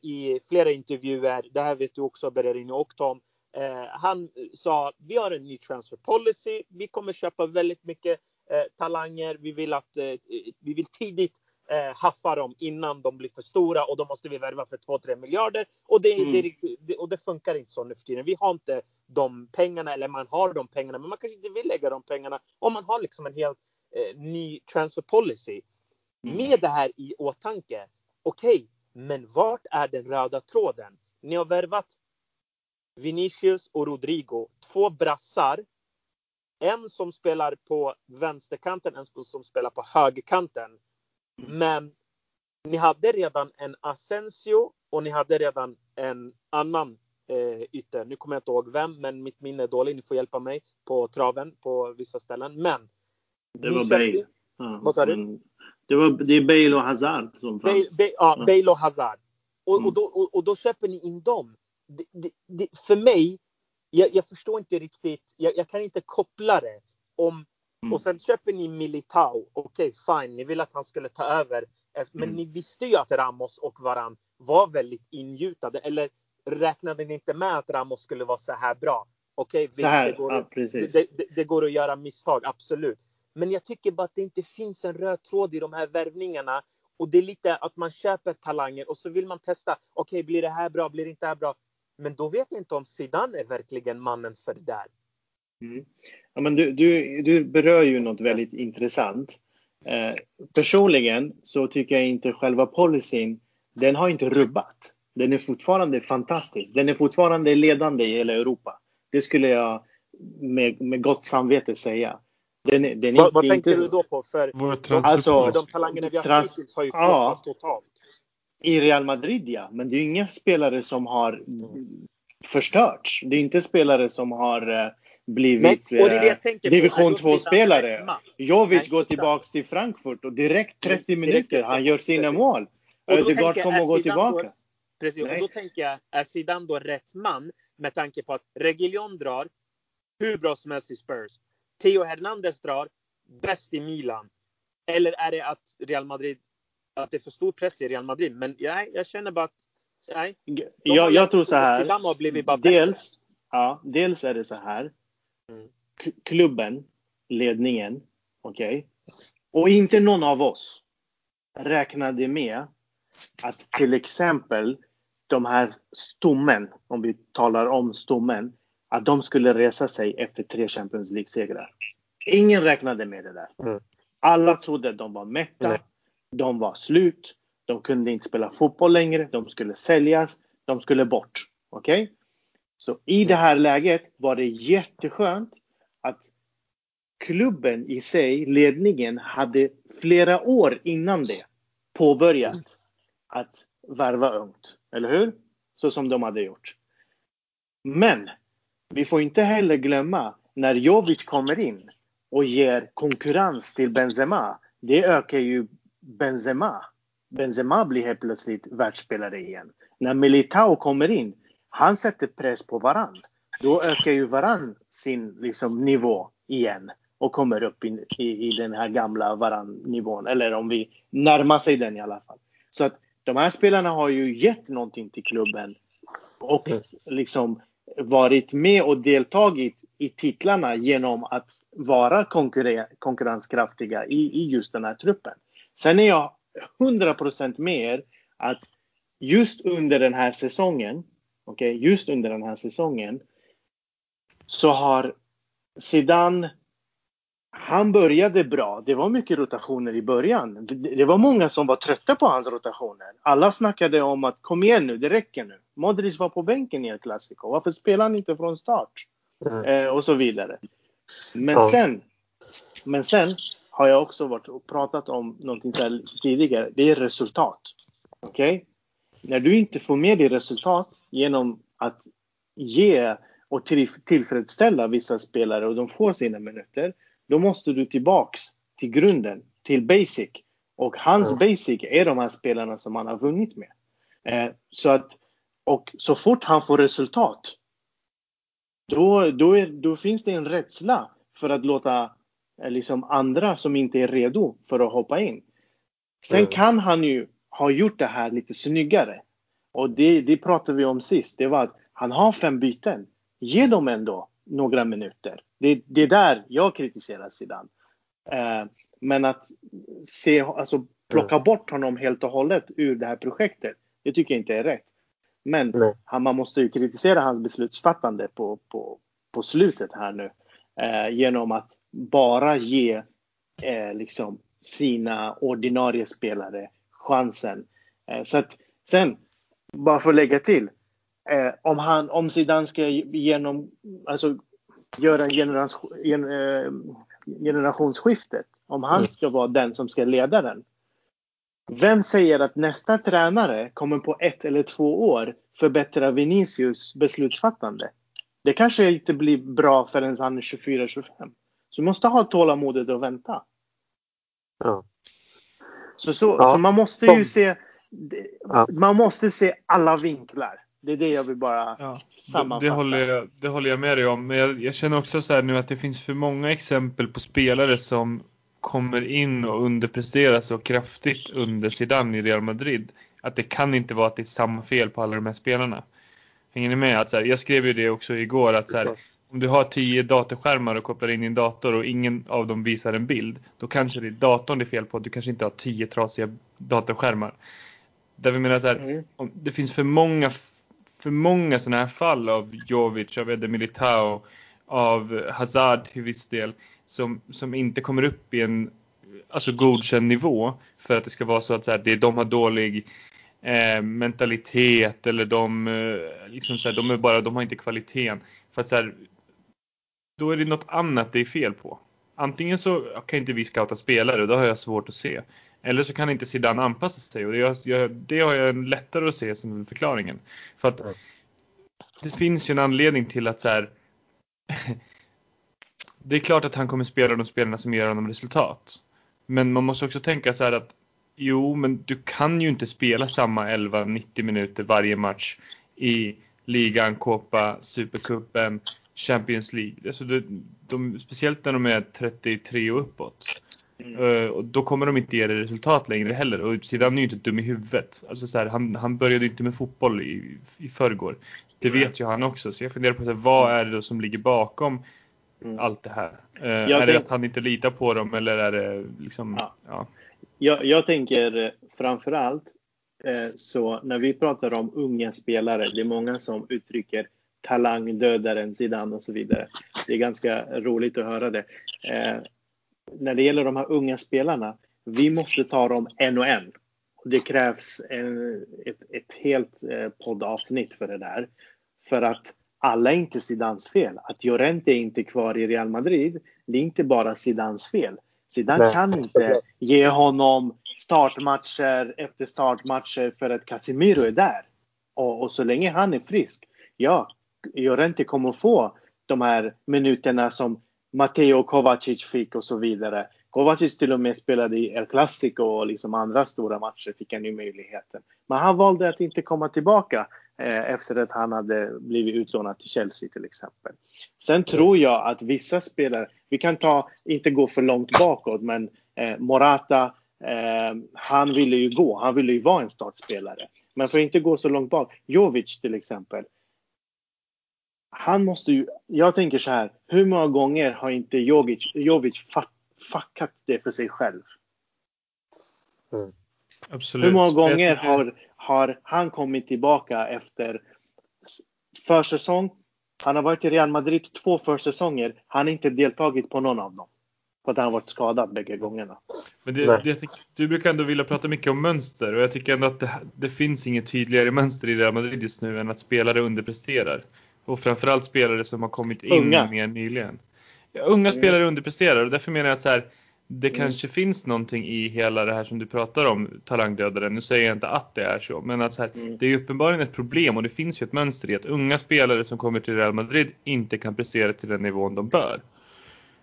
i flera intervjuer, det här vet du också Bergerini och Tom, eh, han sa vi har en ny transfer policy, vi kommer köpa väldigt mycket eh, talanger, vi vill att eh, vi vill tidigt eh, haffa dem innan de blir för stora och då måste vi värva för 2-3 miljarder. Och det, mm. det, det, och det funkar inte så nu för tiden. Vi har inte de pengarna, eller man har de pengarna, men man kanske inte vill lägga de pengarna om man har liksom en helt eh, ny transfer policy. Mm. Med det här i åtanke, okej, okay, men vart är den röda tråden? Ni har värvat Vinicius och Rodrigo, två brassar. En som spelar på vänsterkanten, en som spelar på högerkanten. Men ni hade redan en Asensio och ni hade redan en annan eh, ytter. Nu kommer jag inte ihåg vem, men mitt minne är dåligt. Ni får hjälpa mig på traven på vissa ställen. Men. Det var Bale. Ja, vad sa du? Det, var, det är Bale och Hazard som Bale, fanns. Bale, ja, Bale och Hazard. Och, mm. och, då, och, och, då köper ni in dem. Det, det, det, för mig, jag, jag, förstår inte riktigt. Jag, jag, kan inte koppla det. Om, mm. Och sen köper ni Militao. Okej, okay, fine. Ni vill att han skulle ta över. Men mm. ni visste ju att Ramos och Varan var väldigt ingjutade. Eller räknade ni inte med att Ramos skulle vara så här bra? Okej, okay, det, ja, det, det, går att göra misstag, absolut. Men jag tycker bara att det inte finns en röd tråd i de här värvningarna. Och det är lite att man köper talanger och så vill man testa. Okej, okay, blir det här bra? Blir det inte här bra? Men då vet jag inte om Zidane är verkligen mannen för det där. Mm. Ja, men du, du, du berör ju något väldigt intressant. Eh, personligen så tycker jag inte själva policyn, den har inte rubbat. Den är fortfarande fantastisk. Den är fortfarande ledande i hela Europa. Det skulle jag med, med gott samvete säga. Den, den vad, vad tänker inte... du då på? För, alltså, för de talangerna vi har hittills har ju ja, totalt. I Real Madrid ja, men det är inga spelare som har förstörts. Det är inte spelare som har eh, blivit men, eh, division 2-spelare. Jovic går tillbaks till Frankfurt och direkt 30 minuter, han gör sina mål. Ödegaard kommer att gå tillbaka. Då, precis, och då tänker jag, är Zidane då rätt man med tanke på att Reguilon drar hur bra som helst i Spurs. Theo Hernandez drar bäst i Milan. Eller är det att Real Madrid, att det är för stor press i Real Madrid? Men jag, jag känner bara att, nej. Jag, jag tror så här. Dels, ja, dels är det så här. Mm. Klubben, ledningen, okej. Okay, och inte någon av oss räknade med att till exempel de här stommen, om vi talar om stommen, att de skulle resa sig efter tre Champions League-segrar. Ingen räknade med det där. Mm. Alla trodde att de var mätta. Mm. De var slut. De kunde inte spela fotboll längre. De skulle säljas. De skulle bort. Okej? Okay? Så i det här läget var det jätteskönt att klubben i sig, ledningen, hade flera år innan det påbörjat att värva ungt. Eller hur? Så som de hade gjort. Men vi får inte heller glömma när Jovic kommer in och ger konkurrens till Benzema. Det ökar ju Benzema. Benzema blir helt plötsligt världsspelare igen. När Militao kommer in, han sätter press på varann. Då ökar ju varann sin liksom, nivå igen och kommer upp in, i, i den här gamla varann-nivån. Eller om vi närmar sig den i alla fall. Så att de här spelarna har ju gett någonting till klubben och mm. liksom varit med och deltagit i titlarna genom att vara konkurrenskraftiga i, i just den här truppen. Sen är jag 100% med er att just under den här säsongen, okej, okay, just under den här säsongen så har Zidane han började bra. Det var mycket rotationer i början. Det var många som var trötta på hans rotationer. Alla snackade om att kom igen nu, det räcker nu. Modric var på bänken i El Clasico. Varför spelar han inte från start? Mm. Eh, och så vidare. Men ja. sen, men sen har jag också varit och pratat om någonting tidigare. Det är resultat. Okej? Okay? När du inte får med dig resultat genom att ge och tillfredsställa vissa spelare och de får sina minuter då måste du tillbaks till grunden, till basic. Och hans mm. basic är de här spelarna som han har vunnit med. Eh, så att, och så fort han får resultat, då, då, är, då finns det en rädsla för att låta eh, liksom andra som inte är redo för att hoppa in. Sen mm. kan han ju ha gjort det här lite snyggare. Och det, det pratade vi om sist. Det var att han har fem byten. Ge dem ändå några minuter. Det, det är där jag kritiserar Zidane. Eh, men att se, alltså, plocka mm. bort honom helt och hållet ur det här projektet, det tycker jag inte är rätt. Men han, man måste ju kritisera hans beslutsfattande på, på, på slutet här nu. Eh, genom att bara ge eh, liksom sina ordinarie spelare chansen. Eh, så att sen, bara för att lägga till. Eh, om, han, om Zidane ska genom, alltså, göra generation, eh, generationsskiftet, om han mm. ska vara den som ska leda den. Vem säger att nästa tränare kommer på ett eller två år förbättra Vinicius beslutsfattande? Det kanske inte blir bra förrän han är 24-25. Så du måste ha tålamodet och vänta. Ja. Så, så, ja. så man måste ju se man måste se alla vinklar. Det är det jag vill bara ja, sammanfatta. Det, det, håller jag, det håller jag med dig om. Men jag, jag känner också så här nu att det finns för många exempel på spelare som kommer in och underpresterar så kraftigt under Zidane i Real Madrid. Att det kan inte vara att det är samma fel på alla de här spelarna. Hänger ni med? Att så här, jag skrev ju det också igår att så här, om du har tio datorskärmar och kopplar in din dator och ingen av dem visar en bild. Då kanske det är datorn det är fel på. Du kanske inte har tio trasiga datorskärmar. Där vi menar så här, mm. det finns för många för många sådana här fall av Jovic, av Ede Militao av Hazard till viss del som, som inte kommer upp i en alltså godkänd nivå för att det ska vara så att så här, det, de har dålig eh, mentalitet eller de, eh, liksom så här, de, är bara, de har inte kvaliteten. För att så här, då är det något annat det är fel på. Antingen så kan inte vi scouta spelare och det har jag svårt att se. Eller så kan inte Zidane anpassa sig och det, jag, det har jag lättare att se som förklaringen. För att det finns ju en anledning till att så här, det är klart att han kommer spela de spelarna som ger honom resultat. Men man måste också tänka så här att jo, men du kan ju inte spela samma 11-90 minuter varje match i ligan, Copa, Supercupen, Champions League. Alltså de, de, speciellt när de är 33 och uppåt. Mm. Och då kommer de inte ge det resultat längre heller. Och Zidane är ju inte dum i huvudet. Alltså så här, han, han började inte med fotboll i, i förrgår. Det vet ju han också. Så jag funderar på så här, vad är det då som ligger bakom mm. allt det här? Uh, är tänk... det att han inte litar på dem eller är det liksom? Ja. ja. Jag, jag tänker eh, framförallt eh, så när vi pratar om unga spelare, det är många som uttrycker talangdödaren Zidane och så vidare. Det är ganska roligt att höra det. Eh, när det gäller de här unga spelarna, vi måste ta dem en och en. Det krävs en, ett, ett helt eh, poddavsnitt för det där. För att alla är inte Zidans fel. Att Llorente är inte kvar i Real Madrid, det är inte bara Zidans fel. Zidane Nej. kan inte ge honom startmatcher efter startmatcher för att Casemiro är där. Och, och så länge han är frisk, ja, Llorente kommer få de här minuterna som Matteo Kovacic fick och så vidare. Kovacic till och med spelade i El Clasico och liksom andra stora matcher fick han ju möjligheten. Men han valde att inte komma tillbaka eh, efter att han hade blivit utlånad till Chelsea till exempel. Sen tror jag att vissa spelare, vi kan ta, inte gå för långt bakåt, men eh, Morata, eh, han ville ju gå, han ville ju vara en startspelare. Men för att inte gå så långt bak, Jovic till exempel, han måste ju, jag tänker så här, hur många gånger har inte Jovic, Jovic fuckat det för sig själv? Mm. Absolut. Hur många gånger har, har han kommit tillbaka efter försäsong? Han har varit i Real Madrid två försäsonger. Han har inte deltagit på någon av dem. För att han har varit skadad bägge gångerna. Men det, det, du brukar ändå vilja prata mycket om mönster och jag tycker ändå att det, det finns inget tydligare mönster i Real Madrid just nu än att spelare underpresterar. Och framförallt spelare som har kommit in unga. mer nyligen. Ja, unga mm. spelare underpresterar och därför menar jag att så här, det mm. kanske finns någonting i hela det här som du pratar om, talangdödaren. Nu säger jag inte att det är så, men att så här, mm. det är uppenbarligen ett problem och det finns ju ett mönster i att unga spelare som kommer till Real Madrid inte kan prestera till den nivån de bör.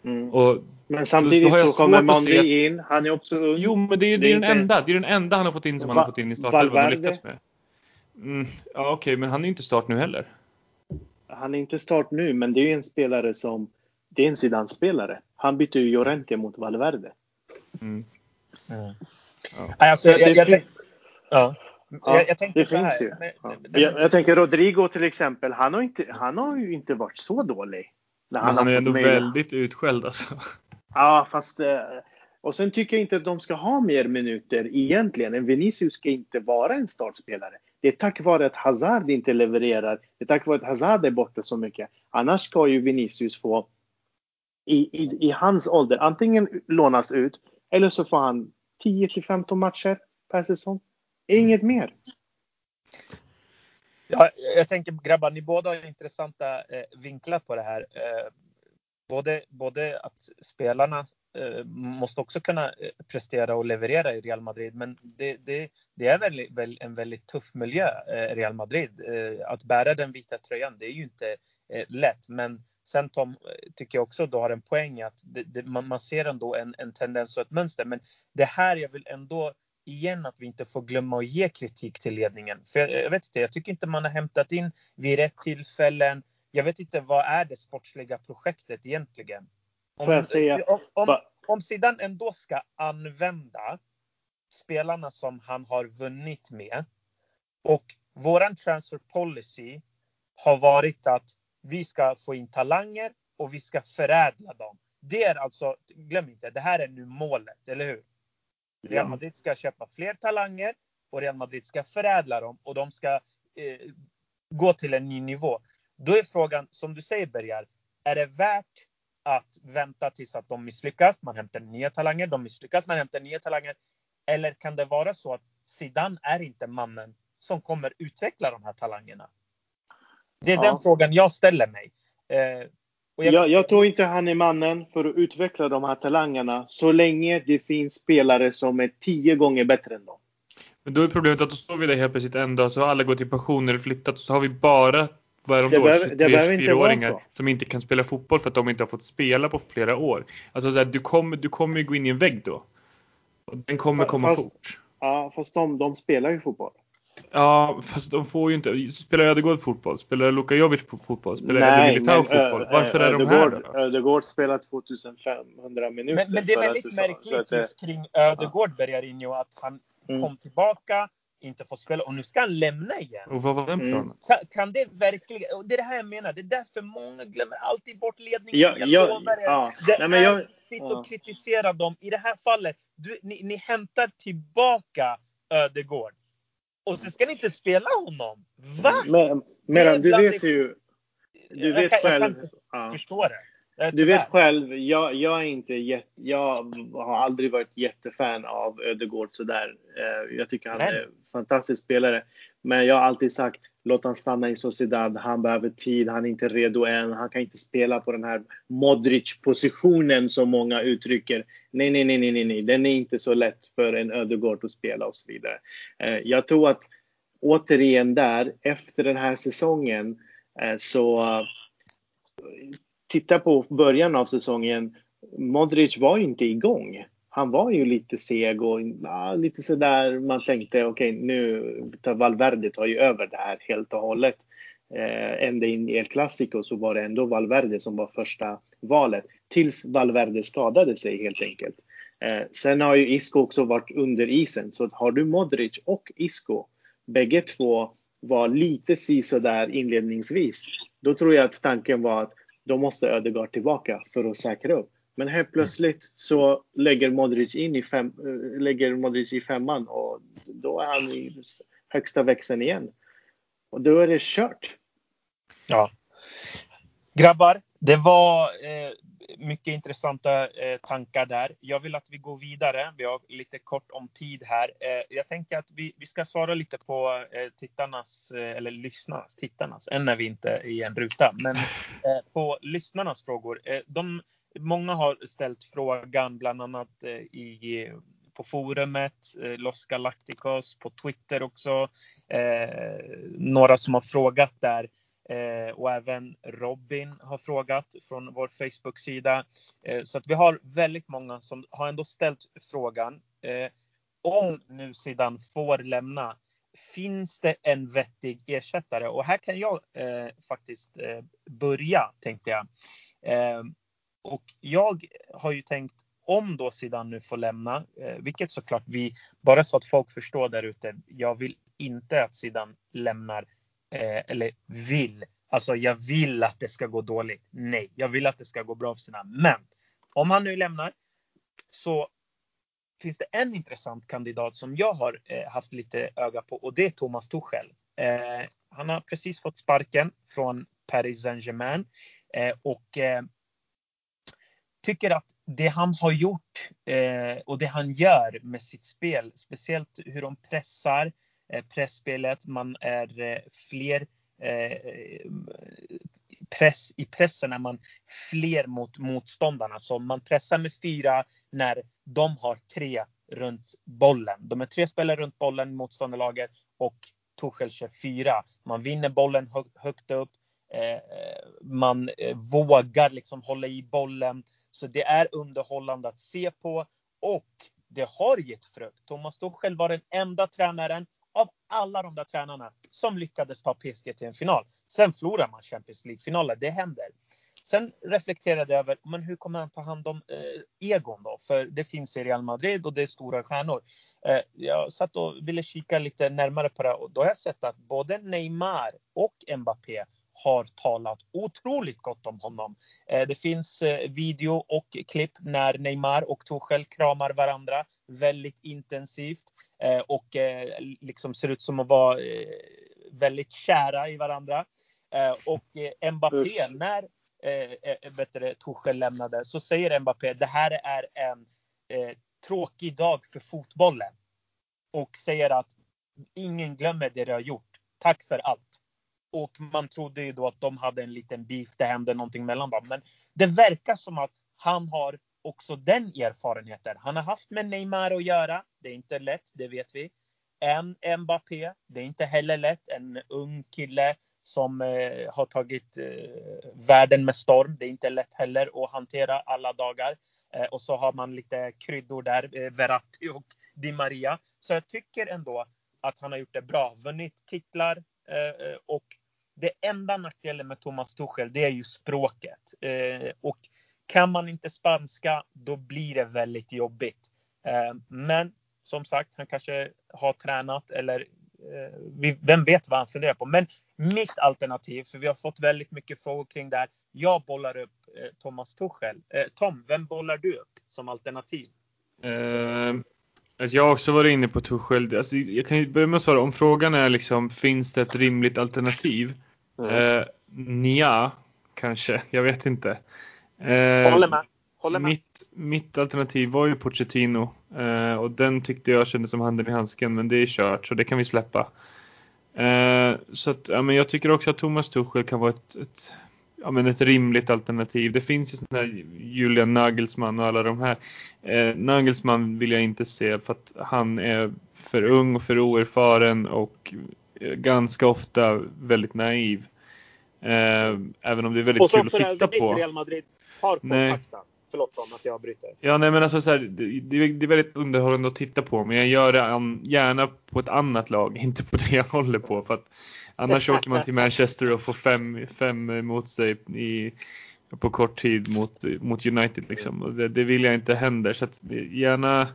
Mm. Och men samtidigt så, så kommer Mondi in, han är också ung. Jo, men det är, det är, den enda, det är den enda han har fått in som Va han har fått in i startelvan och lyckats med. Mm, ja, okej, okay, men han är inte start nu heller han är inte start nu, men det är en spelare som, det är en Zidane-spelare. Han bytte ju Llorente mot Valverde. Mm. Mm. Ja. Alltså, jag, jag, jag, ja. jag, jag tänker det. Ju. Ja. Jag, tänker Rodrigo till exempel, han har, inte, han har ju inte varit så dålig. När han, han är ändå med. väldigt utskälld alltså. Ja, fast eh, och sen tycker jag inte att de ska ha mer minuter egentligen. En Vinicius ska inte vara en startspelare. Det är tack vare att Hazard inte levererar. Det är tack vare att Hazard är borta så mycket. Annars ska ju Vinicius få i, i, i hans ålder antingen lånas ut eller så får han 10 till 15 matcher per säsong. Inget mer. Ja, jag tänker grabbar, ni båda har intressanta eh, vinklar på det här. Eh, både, både att spelarna eh, måste också kunna eh, prestera och leverera i Real Madrid. Men det, det, det är väl, väl, en väldigt tuff miljö, eh, Real Madrid. Eh, att bära den vita tröjan, det är ju inte eh, lätt. Men sen Tom, eh, tycker jag också du har en poäng att det, man, man, ser ändå en, en tendens och ett mönster. Men det här jag vill ändå igen att vi inte får glömma att ge kritik till ledningen. För jag, jag vet inte, jag tycker inte man har hämtat in vid rätt tillfällen jag vet inte vad är det sportsliga projektet egentligen? Om, Får jag säga? Om, om, om Zidane ändå ska använda spelarna som han har vunnit med och våran transfer policy har varit att vi ska få in talanger och vi ska förädla dem. Det är alltså, glöm inte, det här är nu målet, eller hur? Real Madrid ska köpa fler talanger och Real Madrid ska förädla dem och de ska eh, gå till en ny nivå. Då är frågan, som du säger Bergar, Är det värt att vänta tills att de misslyckas? Man hämtar nya talanger, de misslyckas, man hämtar nya talanger. Eller kan det vara så att Zidane är inte mannen som kommer utveckla de här talangerna? Det är ja. den frågan jag ställer mig. Eh, jag, jag, jag, tror inte han är mannen för att utveckla de här talangerna så länge det finns spelare som är tio gånger bättre än dem. Men då är problemet att då står vi där helt plötsligt en dag så har alla gått i pension eller flyttat och så har vi bara vad är de då? 23-24-åringar som inte kan spela fotboll för att de inte har fått spela på flera år. Alltså här, du kommer du kommer ju gå in i en vägg då. Och den kommer komma fast, fort. Ja, fast de, de spelar ju fotboll. Ja, fast de får ju inte. Spelar Ödegård fotboll? Spelar Luka Jovic fotboll? Spelar Nej, Militao fotboll? Varför är de här då? Ödegård spelar 2500 minuter. Men, men det är väldigt märkligt just kring Ödegård, ja. Bergarinho, att han mm. kom tillbaka, inte får spela och nu ska han lämna igen. Och vad var den mm. planen? Mm. Kan, kan, det verkligen, och det är det här jag menar, det är därför många glömmer alltid bort ledningen. Ja, jag ja, lovar er. Ja. Det Nej, men är jag, fritt ja. att kritisera dem. I det här fallet, du, ni, ni hämtar tillbaka Ödegård. Och så ska ni inte spela honom. Va? Men, men du vet ju. Du vet jag kan, själv. Jag kan ja. förstå det. Du vet själv, jag, jag, är inte jätte, jag har aldrig varit jättefan av Ödegård sådär. Eh, jag tycker han är en fantastisk spelare. Men jag har alltid sagt, låt han stanna i Sociedad. Han behöver tid, han är inte redo än. Han kan inte spela på den här Modric-positionen som många uttrycker. Nej, nej, nej, nej, nej, den är inte så lätt för en Ödegård att spela och så vidare. Eh, jag tror att återigen där, efter den här säsongen, eh, så titta på början av säsongen. Modric var inte igång. Han var ju lite seg och ja, lite sådär. Man tänkte okej, okay, nu tar Valverde tar ju över det här helt och hållet. Eh, ända in i El Clasico så var det ändå Valverde som var första valet. Tills Valverde skadade sig helt enkelt. Eh, sen har ju Isco också varit under isen. Så har du Modric och Isco, bägge två var lite sisådär inledningsvis. Då tror jag att tanken var att då måste Ödegaard tillbaka för att säkra upp. Men helt plötsligt så lägger Modric in i, fem, eh, lägger Modric i femman och då är han i högsta växeln igen. Och då är det kört. Ja. Grabbar, det var eh, mycket intressanta eh, tankar där. Jag vill att vi går vidare. Vi har lite kort om tid här. Eh, jag tänker att vi, vi ska svara lite på eh, tittarnas, eh, eller lyssnarnas, tittarnas, än är vi inte i en ruta, men eh, på lyssnarnas frågor. Eh, de, många har ställt frågan, bland annat eh, i på forumet, eh, Los Galacticos, på Twitter också. Eh, några som har frågat där Eh, och även Robin har frågat från vår Facebook-sida. Eh, så att vi har väldigt många som har ändå ställt frågan. Eh, om nu sidan får lämna, finns det en vettig ersättare? Och här kan jag eh, faktiskt eh, börja, tänkte jag. Eh, och jag har ju tänkt om då sidan nu får lämna, eh, vilket såklart vi, bara så att folk förstår där ute, jag vill inte att sidan lämnar eh, eller vill. Alltså jag vill att det ska gå dåligt. Nej, jag vill att det ska gå bra för sina. Men om han nu lämnar så finns det en intressant kandidat som jag har eh, haft lite öga på och det är Thomas Tuchel. Eh, han har precis fått sparken från Paris Saint-Germain eh, och eh, tycker att det han har gjort eh, och det han gör med sitt spel, speciellt hur de pressar, Eh, Eh, pressspelet. Man är eh, fler eh, press, i pressen är man fler mot motståndarna. Så man pressar med fyra när de har tre runt bollen. De är tre spelare runt bollen, motståndarlaget, och Tuchel kör fyra. Man vinner bollen högt upp. man vågar liksom hålla i bollen. Så det är underhållande att se på och det har gett frukt. Thomas Tuchel var den enda tränaren av alla de där tränarna som lyckades ta PSG till en final. Sen förlorar man Champions League-finaler, det händer. Sen reflekterade jag över, men hur kommer han ta hand om eh, egon då? För det finns i Real Madrid och det är stora stjärnor. Eh, jag satt och ville kika lite närmare på det och då har jag sett att både Neymar och Mbappé har talat otroligt gott om honom. Eh, det finns eh, video och klipp när Neymar och Tuchel kramar varandra väldigt intensivt eh, och liksom ser ut som att vara väldigt kära i varandra. Och Mbappé, när eh, Tuchel lämnade så säger Mbappé det här är en eh, tråkig dag för fotbollen. Och säger att ingen glömmer det de har gjort. Tack för allt. Och man trodde ju då att de hade en liten beef. Det hände någonting mellan dem. Men det verkar som att han har också den erfarenheten. Han har haft med Neymar att göra. Det är inte lätt, det vet vi. En Mbappé, det är inte heller lätt. En ung kille som eh, har tagit eh, världen med storm. Det är inte lätt heller att hantera alla dagar. Eh, och så har man lite kryddor där, eh, Verratti och Di Maria. Så jag tycker ändå att han har gjort det bra. Vunnit titlar eh, eh och det enda nackdelen med Thomas Tuchel, det är ju språket. Eh, och kan man inte spanska, då blir det väldigt jobbigt. men som sagt, han kanske har tränat eller vem vet vad han funderar på. Men mitt alternativ, för vi har fått väldigt mycket frågor kring det här. Jag bollar upp eh, Thomas Tuchel. Eh, Tom, vem bollar du upp som alternativ? Uh, jag har också varit inne på Tuchel. Alltså, jag kan ju börja med att svara om frågan är liksom, finns det ett rimligt alternativ? Mm. Uh, nja, kanske. Jag vet inte. Uh, Håller med. Håller med. Mitt, mitt alternativ var ju Pochettino uh, och den tyckte jag kändes som handen i handsken men det är kört så det kan vi släppa. Eh, så att, ja, men jag tycker också att Thomas Tuchel kan vara ett, ett, ja, men ett rimligt alternativ. Det finns ju sådana här Julian Nagelsmann och alla de här. Eh, Nagelsmann vill jag inte se för att han är för ung och för oerfaren och eh, ganska ofta väldigt naiv. Eh, även om det är väldigt kul att titta på. Och Real Madrid har kontaktat förlåt om att jag bryter. Ja, nej men alltså så här, det, det, är väldigt underhållande att titta på, men jag gör det gärna på ett annat lag, inte på det jag håller på. För att annars åker man till Manchester och får fem, fem mot sig i, på kort tid mot, mot United liksom. Och det, det vill jag inte händer. Så att gärna,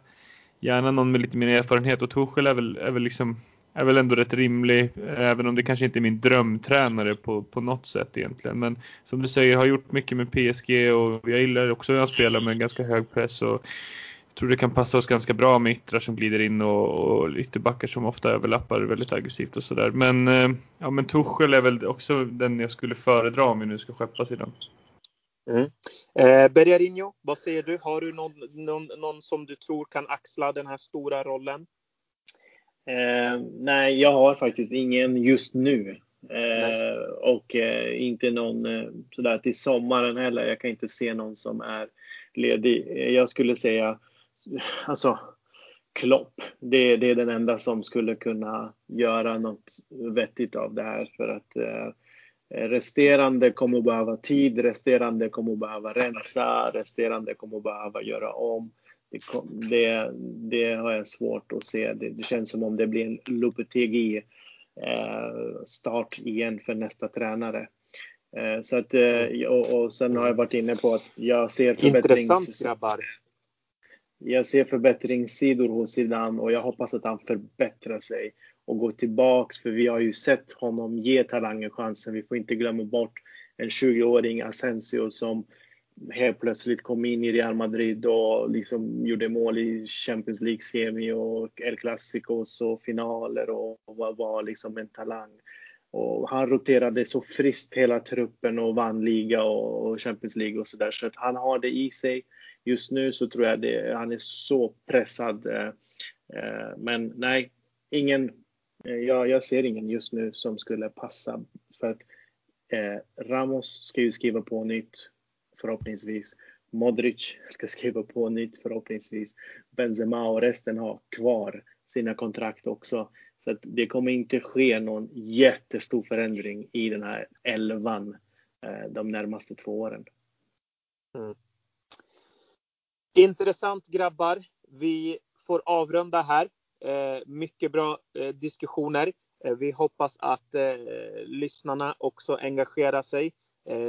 gärna någon med lite mer erfarenhet och Torshäll är väl, är väl liksom är väl ändå rätt rimlig, även om det kanske inte är min drömtränare på, på något sätt egentligen. Men som du säger, har gjort mycket med PSG och jag gillar också att spela med ganska hög press. Och jag tror det kan passa oss ganska bra med yttrar som glider in och, och ytterbackar som ofta överlappar väldigt aggressivt och sådär. Men, eh, ja, men Torshäll är väl också den jag skulle föredra om vi nu ska skeppas i den. Mm. Eh, Bergarinho, vad säger du? Har du någon, någon, någon som du tror kan axla den här stora rollen? Eh, nej, jag har faktiskt ingen just nu. Eh, och eh, inte någon eh, sådär till sommaren heller. Jag kan inte se någon som är ledig. Jag skulle säga, alltså Klopp. Det, det är den enda som skulle kunna göra något vettigt av det här för att eh, Resterande kommer att behöva tid, resterande kommer att behöva rensa, resterande kommer att behöva göra om det, det, det, har jag svårt att se. Det, det känns som om det blir en Lopetegi eh, start igen för nästa tränare. Eh, så att, eh, och, och sen har jag varit inne på att jag ser förbättrings... Jag ser förbättringssidor hos Zidane och jag hoppas att han förbättrar sig och går tillbaks för vi har ju sett honom ge talangen chansen. Vi får inte glömma bort en 20-åring Asensio som helt plötsligt kom in i Real Madrid och liksom gjorde mål i Champions League-semi och El Clasicos och finaler och var, var liksom en talang. Och han roterade så friskt hela truppen och vann liga och Champions League och sådär. Så att han har det i sig. Just nu så tror jag det, han är så pressad. Eh, eh, men nej, ingen. Eh, jag, jag ser ingen just nu som skulle passa. För att Ramos ska ju skriva på nytt förhoppningsvis. Modric ska skriva på nytt förhoppningsvis. Benzema och resten har kvar sina kontrakt också. Så att det kommer inte ske någon jättestor förändring i den här elvan eh, de närmaste två åren. Mm. Intressant grabbar. Vi får avrunda här. Eh, mycket bra eh, diskussioner. Eh, vi hoppas att eh, lyssnarna också engagerar sig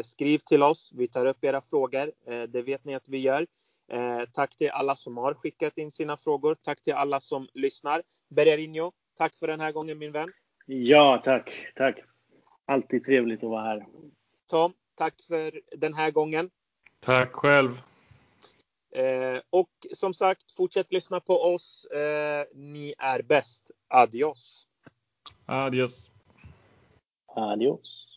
skriv till oss. Vi tar upp era frågor. Eh, det vet ni att vi gör. Eh, tack till alla som har skickat in sina frågor. Tack till alla som lyssnar. Bergarinho, tack för den här gången min vän. Ja, tack. Tack. Alltid trevligt att vara här. Tom, tack för den här gången. Tack själv. Eh, och som sagt, fortsätt lyssna på oss. Eh, ni är bäst. Adios. Adios. Adios.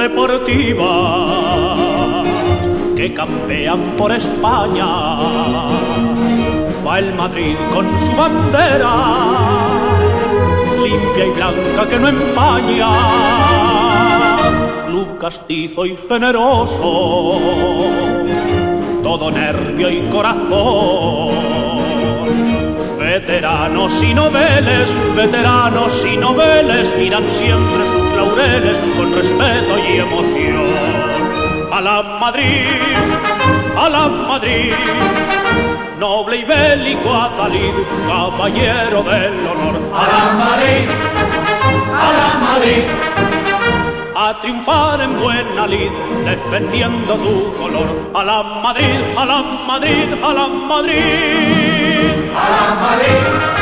Deportivas que campean por España, va el Madrid con su bandera, limpia y blanca que no empaña, club castizo y generoso, todo nervio y corazón. Veteranos y noveles, veteranos y noveles miran siempre sus laureles con respeto y emoción. A la Madrid, a la Madrid, noble y bélico Adalid, caballero del honor. A la Madrid, a la Madrid, a triunfar en buena lid, defendiendo tu color. A la Madrid, a la Madrid, a la Madrid. a la Madrid.